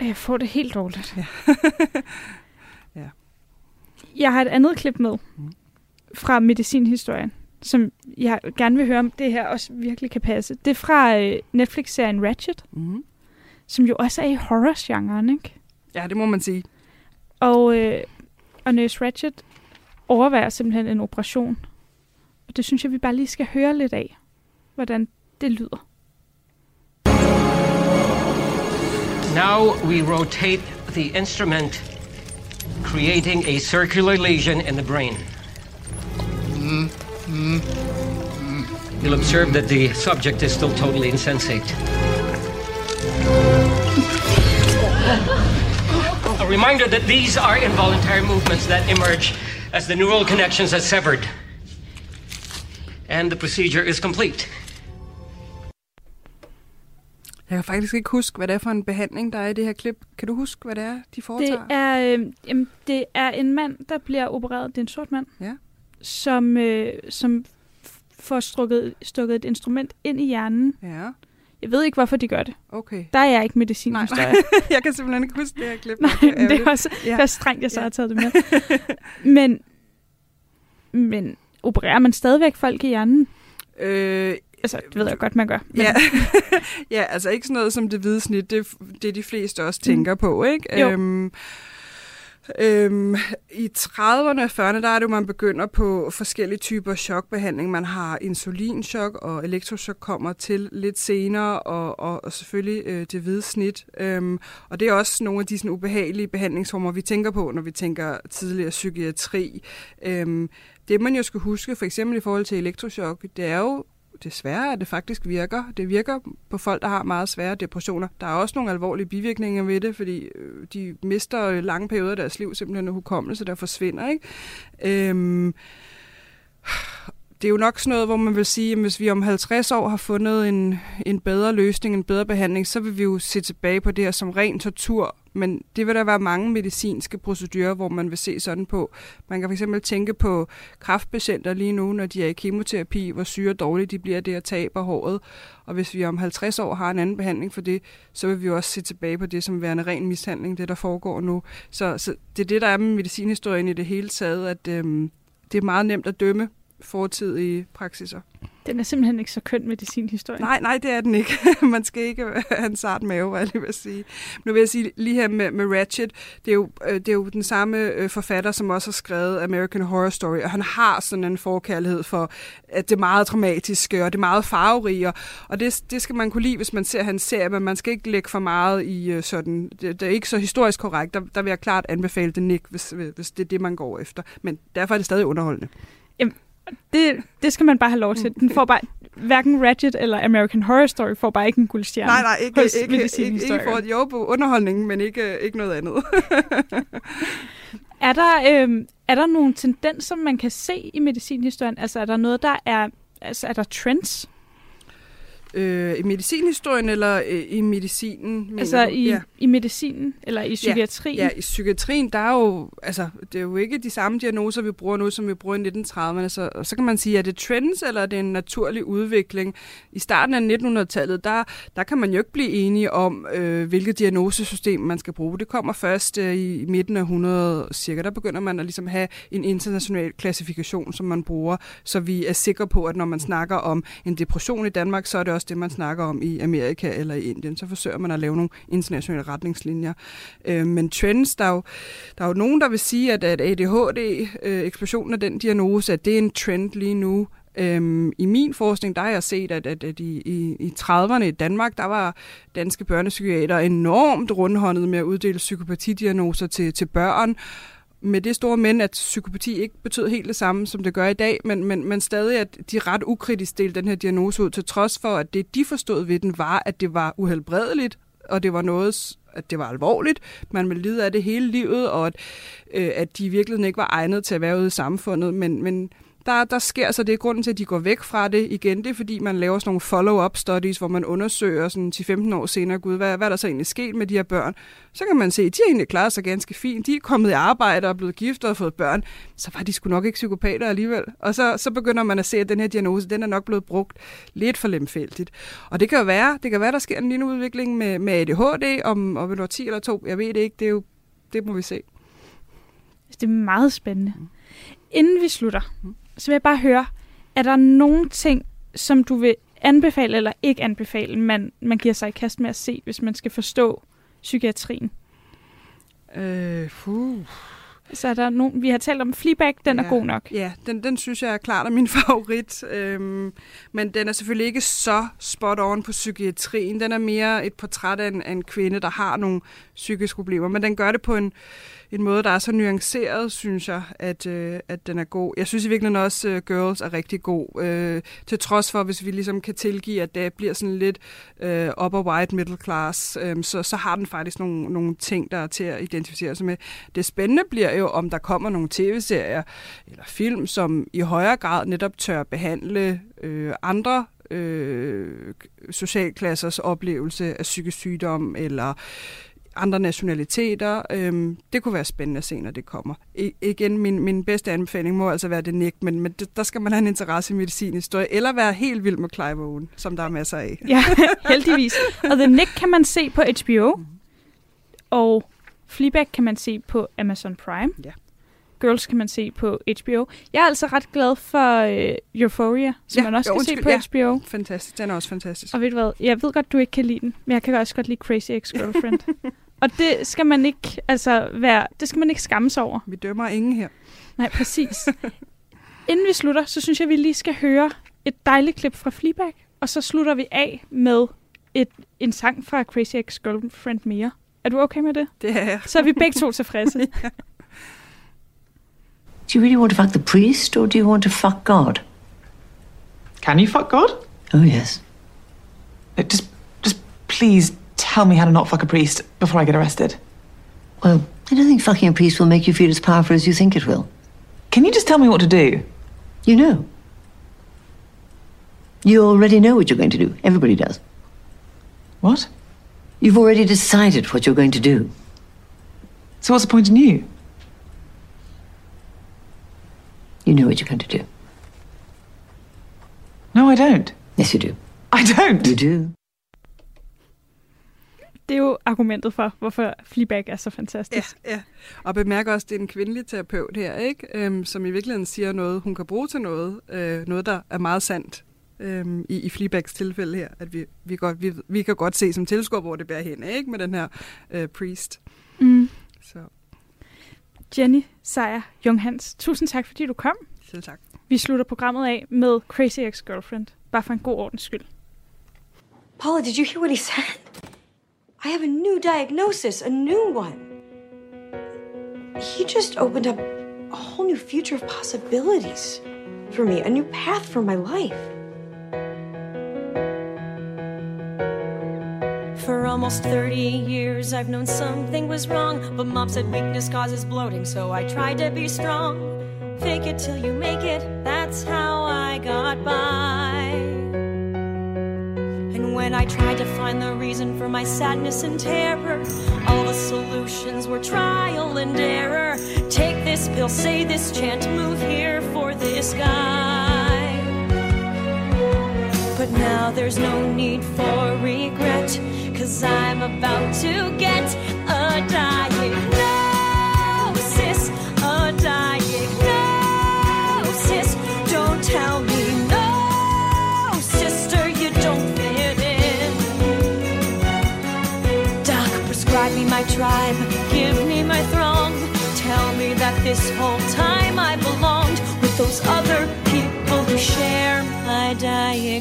Jeg får det helt dårligt. Ja. *laughs* ja. Jeg har et andet klip med fra medicinhistorien, som jeg gerne vil høre, om det her også virkelig kan passe. Det er fra øh, Netflix-serien Ratchet, mm. som jo også er i horror-genren, ikke? Ja, det må man sige. Og, øh, og Nurse Ratchet overvejer simpelthen en operation. Og det synes jeg, vi bare lige skal høre lidt af, hvordan det lyder. Now we rotate the instrument, creating a circular lesion in the brain. You'll observe that the subject is still totally insensate. A reminder that these are involuntary movements that emerge as the neural connections are severed. And the procedure is complete. Jeg kan faktisk ikke huske, hvad det er for en behandling, der er i det her klip. Kan du huske, hvad det er, de foretager? Det er, øh, jamen, det er en mand, der bliver opereret. Det er en sort mand. Ja. Som, øh, som får strukket, stukket et instrument ind i hjernen. Ja. Jeg ved ikke, hvorfor de gør det. Okay. Der er jeg ikke medicinhistorie. *laughs* jeg kan simpelthen ikke huske det her klip. Nej, det er også ja. det er strengt, jeg så har taget det med. *laughs* men, men opererer man stadigvæk folk i hjernen? Øh, altså, det ved jeg godt, man gør. Men... Ja. *laughs* ja, altså ikke sådan noget som det hvide snit, det, det er de fleste også tænker mm. på, ikke? Jo. Øhm, Øhm, I 30'erne og 40'erne, der er det jo, man begynder på forskellige typer chokbehandling. Man har insulinchok, og elektrochok kommer til lidt senere, og, og, og selvfølgelig øh, det hvide snit. Øhm, og det er også nogle af de sådan, ubehagelige behandlingsformer, vi tænker på, når vi tænker tidligere psykiatri. Øhm, det man jo skal huske, for eksempel i forhold til elektrochok, det er jo desværre, at det faktisk virker. Det virker på folk, der har meget svære depressioner. Der er også nogle alvorlige bivirkninger ved det, fordi øh, de mister øh, lange perioder af deres liv, simpelthen en hukommelse, der forsvinder. Ikke? Øhm, det er jo nok sådan noget, hvor man vil sige, at hvis vi om 50 år har fundet en, en bedre løsning, en bedre behandling, så vil vi jo se tilbage på det her som ren tortur. Men det vil der være mange medicinske procedurer, hvor man vil se sådan på. Man kan fx tænke på kraftpatienter lige nu, når de er i kemoterapi, hvor syre dårligt de bliver det at tabe håret. Og hvis vi om 50 år har en anden behandling for det, så vil vi også se tilbage på det som værende ren mishandling, det der foregår nu. Så, så det er det, der er med medicinhistorien i det hele taget, at øhm, det er meget nemt at dømme fortidige praksiser. Den er simpelthen ikke så køn medicinhistorie. Nej, nej, det er den ikke. *laughs* Man skal ikke *laughs* have en sart mave, hvad jeg lige vil sige. Nu vil jeg sige lige her med, med Ratchet, det er, jo, øh, det er jo den samme øh, forfatter, som også har skrevet American Horror Story, og han har sådan en forkærlighed for, at det meget dramatiske, og det meget farverige, og det, det skal man kunne lide, hvis man ser hans serie, men man skal ikke lægge for meget i øh, sådan, det, det er ikke så historisk korrekt, der, der vil jeg klart anbefale det Nick, hvis, hvis det er det, man går efter. Men derfor er det stadig underholdende. Jamen, det, det skal man bare have lov til. Den får bare, hverken Ratchet eller American Horror Story får bare ikke en guldstjerne. Nej, nej, ikke, hos ikke, ikke, ikke for jo på underholdningen, men ikke, ikke noget andet. *laughs* er, der, øh, er der nogle tendenser, man kan se i medicinhistorien? Altså er der noget, der er, altså er der trends? Øh, I medicinhistorien eller øh, i medicinen? Altså du? i, ja. i medicinen eller i psykiatrien? Ja, ja, i psykiatrien, der er jo, altså, det er jo ikke de samme diagnoser, vi bruger nu, som vi bruger i 1930'erne. Så, så kan man sige, er det trends, eller er det en naturlig udvikling? I starten af 1900-tallet, der, der kan man jo ikke blive enige om, øh, hvilket diagnosesystem man skal bruge. Det kommer først øh, i, i midten af 100 cirka. Der begynder man at ligesom have en international klassifikation, som man bruger, så vi er sikre på, at når man snakker om en depression i Danmark, så er det også det, man snakker om i Amerika eller i Indien. Så forsøger man at lave nogle internationale retningslinjer. Øh, men trends, der er, jo, der er jo nogen, der vil sige, at, at ADHD, øh, eksplosionen af den diagnose, at det er en trend lige nu. Øhm, I min forskning, der har jeg set, at, at, at i, i, i 30'erne i Danmark, der var danske børnepsykiater enormt rundhåndet med at uddele psykopatidiagnoser til, til børn, med det store men, at psykopati ikke betød helt det samme, som det gør i dag, men, men, men stadig, at de ret ukritisk delte den her diagnose ud, til trods for, at det, de forstod ved den, var, at det var uhelbredeligt, og det var noget, at det var alvorligt, man ville lide af det hele livet, og at, øh, at de i virkeligheden ikke var egnet til at være ude i samfundet, men, men der, der sker så det grunden til, at de går væk fra det igen. Det er, fordi man laver sådan nogle follow-up studies, hvor man undersøger sådan 10-15 år senere, gud, hvad, hvad er der så egentlig sket med de her børn? Så kan man se, at de har egentlig klaret sig ganske fint. De er kommet i arbejde og blevet gift og fået børn. Så var de sgu nok ikke psykopater alligevel. Og så, så begynder man at se, at den her diagnose, den er nok blevet brugt lidt for lemfældigt. Og det kan jo være, det kan være der sker en lille udvikling med, med ADHD om, om et år 10 eller to. Jeg ved det ikke, det, er jo, det må vi se. Det er meget spændende. Inden vi slutter, så vil jeg bare høre, er der nogle ting, som du vil anbefale eller ikke anbefale, man, man giver sig i kast med at se, hvis man skal forstå psykiatrien? Øh, fuh. Så er der nogen, vi har talt om Fleabag, den ja, er god nok. Ja, den, den synes jeg er klart er min *laughs* favorit. Øhm, men den er selvfølgelig ikke så spot on på psykiatrien. Den er mere et portræt af en, af en kvinde, der har nogle psykiske problemer. Men den gør det på en, en måde, der er så nuanceret, synes jeg, at, øh, at den er god. Jeg synes i virkeligheden også, at uh, Girls er rigtig god. Øh, til trods for, hvis vi ligesom kan tilgive, at det bliver sådan lidt øh, upper white middle class, øh, så, så har den faktisk nogle, nogle ting, der er til at identificere sig med. Det spændende bliver jo, om der kommer nogle tv-serier eller film, som i højere grad netop tør behandle øh, andre øh, socialklassers oplevelse af psykisk sygdom, eller andre nationaliteter. Øhm, det kunne være spændende at se, når det kommer. I, igen, min, min bedste anbefaling må altså være det Nick, men, men det, der skal man have en interesse i medicinhistorie, eller være helt vild med Clive Owen, som der er masser af. Ja, *laughs* heldigvis. Og The Nick kan man se på HBO, og Fleabag kan man se på Amazon Prime. Ja. Girls kan man se på HBO. Jeg er altså ret glad for uh, Euphoria, som ja, man også kan undskyld, se på ja. HBO. Fantastisk, den er også fantastisk. Og ved du hvad, jeg ved godt, du ikke kan lide den, men jeg kan også godt lide Crazy Ex-Girlfriend. *laughs* Og det skal man ikke, altså, være, det skal man ikke skamme sig over. Vi dømmer ingen her. Nej, præcis. *laughs* Inden vi slutter, så synes jeg, vi lige skal høre et dejligt klip fra Fleabag, og så slutter vi af med et, en sang fra Crazy Ex-Girlfriend mere. Er du okay med det? Det er jeg. Så er vi begge to tilfredse. *laughs* ja. Do you really want to fuck the priest, or do you want to fuck God? Can you fuck God? Oh, yes. Uh, just, just please tell me how to not fuck a priest before I get arrested. Well, I don't think fucking a priest will make you feel as powerful as you think it will. Can you just tell me what to do? You know. You already know what you're going to do. Everybody does. What? You've already decided what you're going to do. So what's the point in you? You know what you're going to do. No, I don't. Yes, you do. I don't. You do. Det er jo argumentet for, hvorfor Fleabag er så fantastisk. Ja, ja. og bemærker også, at det er en kvindelig terapeut her, ikke? Øhm, som i virkeligheden siger noget, hun kan bruge til noget, øh, noget der er meget sandt øhm, i, i Fleabags tilfælde her, at vi, vi, godt, vi, vi kan godt se som tilskuer, hvor det bærer hen, ikke? Med den her øh, priest. Mm. Så. Jenny Sejer Junghans, tusind tak, fordi du kom. Selv tak. Vi slutter programmet af med Crazy Ex-Girlfriend, bare for en god ordens skyld. Paula, did you hear what he said? I have a new diagnosis, a new one. He just opened up a whole new future of possibilities for me, a new path for my life. For almost 30 years, I've known something was wrong, but mom said weakness causes bloating, so I tried to be strong. Fake it till you make it, that's how I got by. And when I tried to find the reason for my sadness and terror, all the solutions were trial and error. Take this pill, say this chant, move here for this guy. But now there's no need for regret, cause I'm about to get a diagnosis, a diagnosis. Don't tell me no, sister, you don't fit in. Doc, prescribe me my tribe, give me my throng. Tell me that this whole time I belonged with those other share my diagnosis.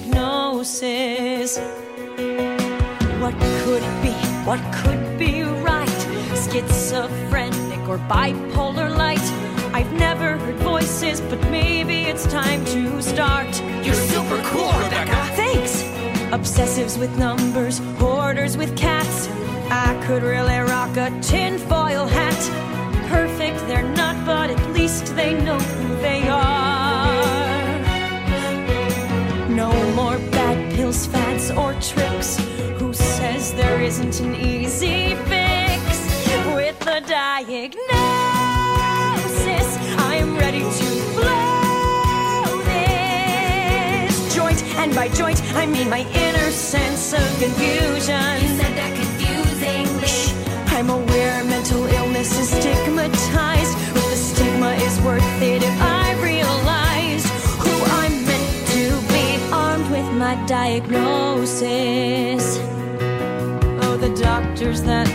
What could it be, what could be right? Schizophrenic or bipolar light? I've never heard voices, but maybe it's time to start. You're super cool, Rebecca. Thanks. Obsessives with numbers, hoarders with cats. I could really rock a tinfoil hat. Perfect, they're not, but at least they know who they are. more bad pills, fads, or tricks. Who says there isn't an easy fix? With the diagnosis, I am ready to blow this joint. And by joint, I mean my inner sense of confusion. You said that confusingly. Shh. I'm aware mental illness is stigmatized, but the stigma is worth it if I. my diagnosis. Oh, the doctors that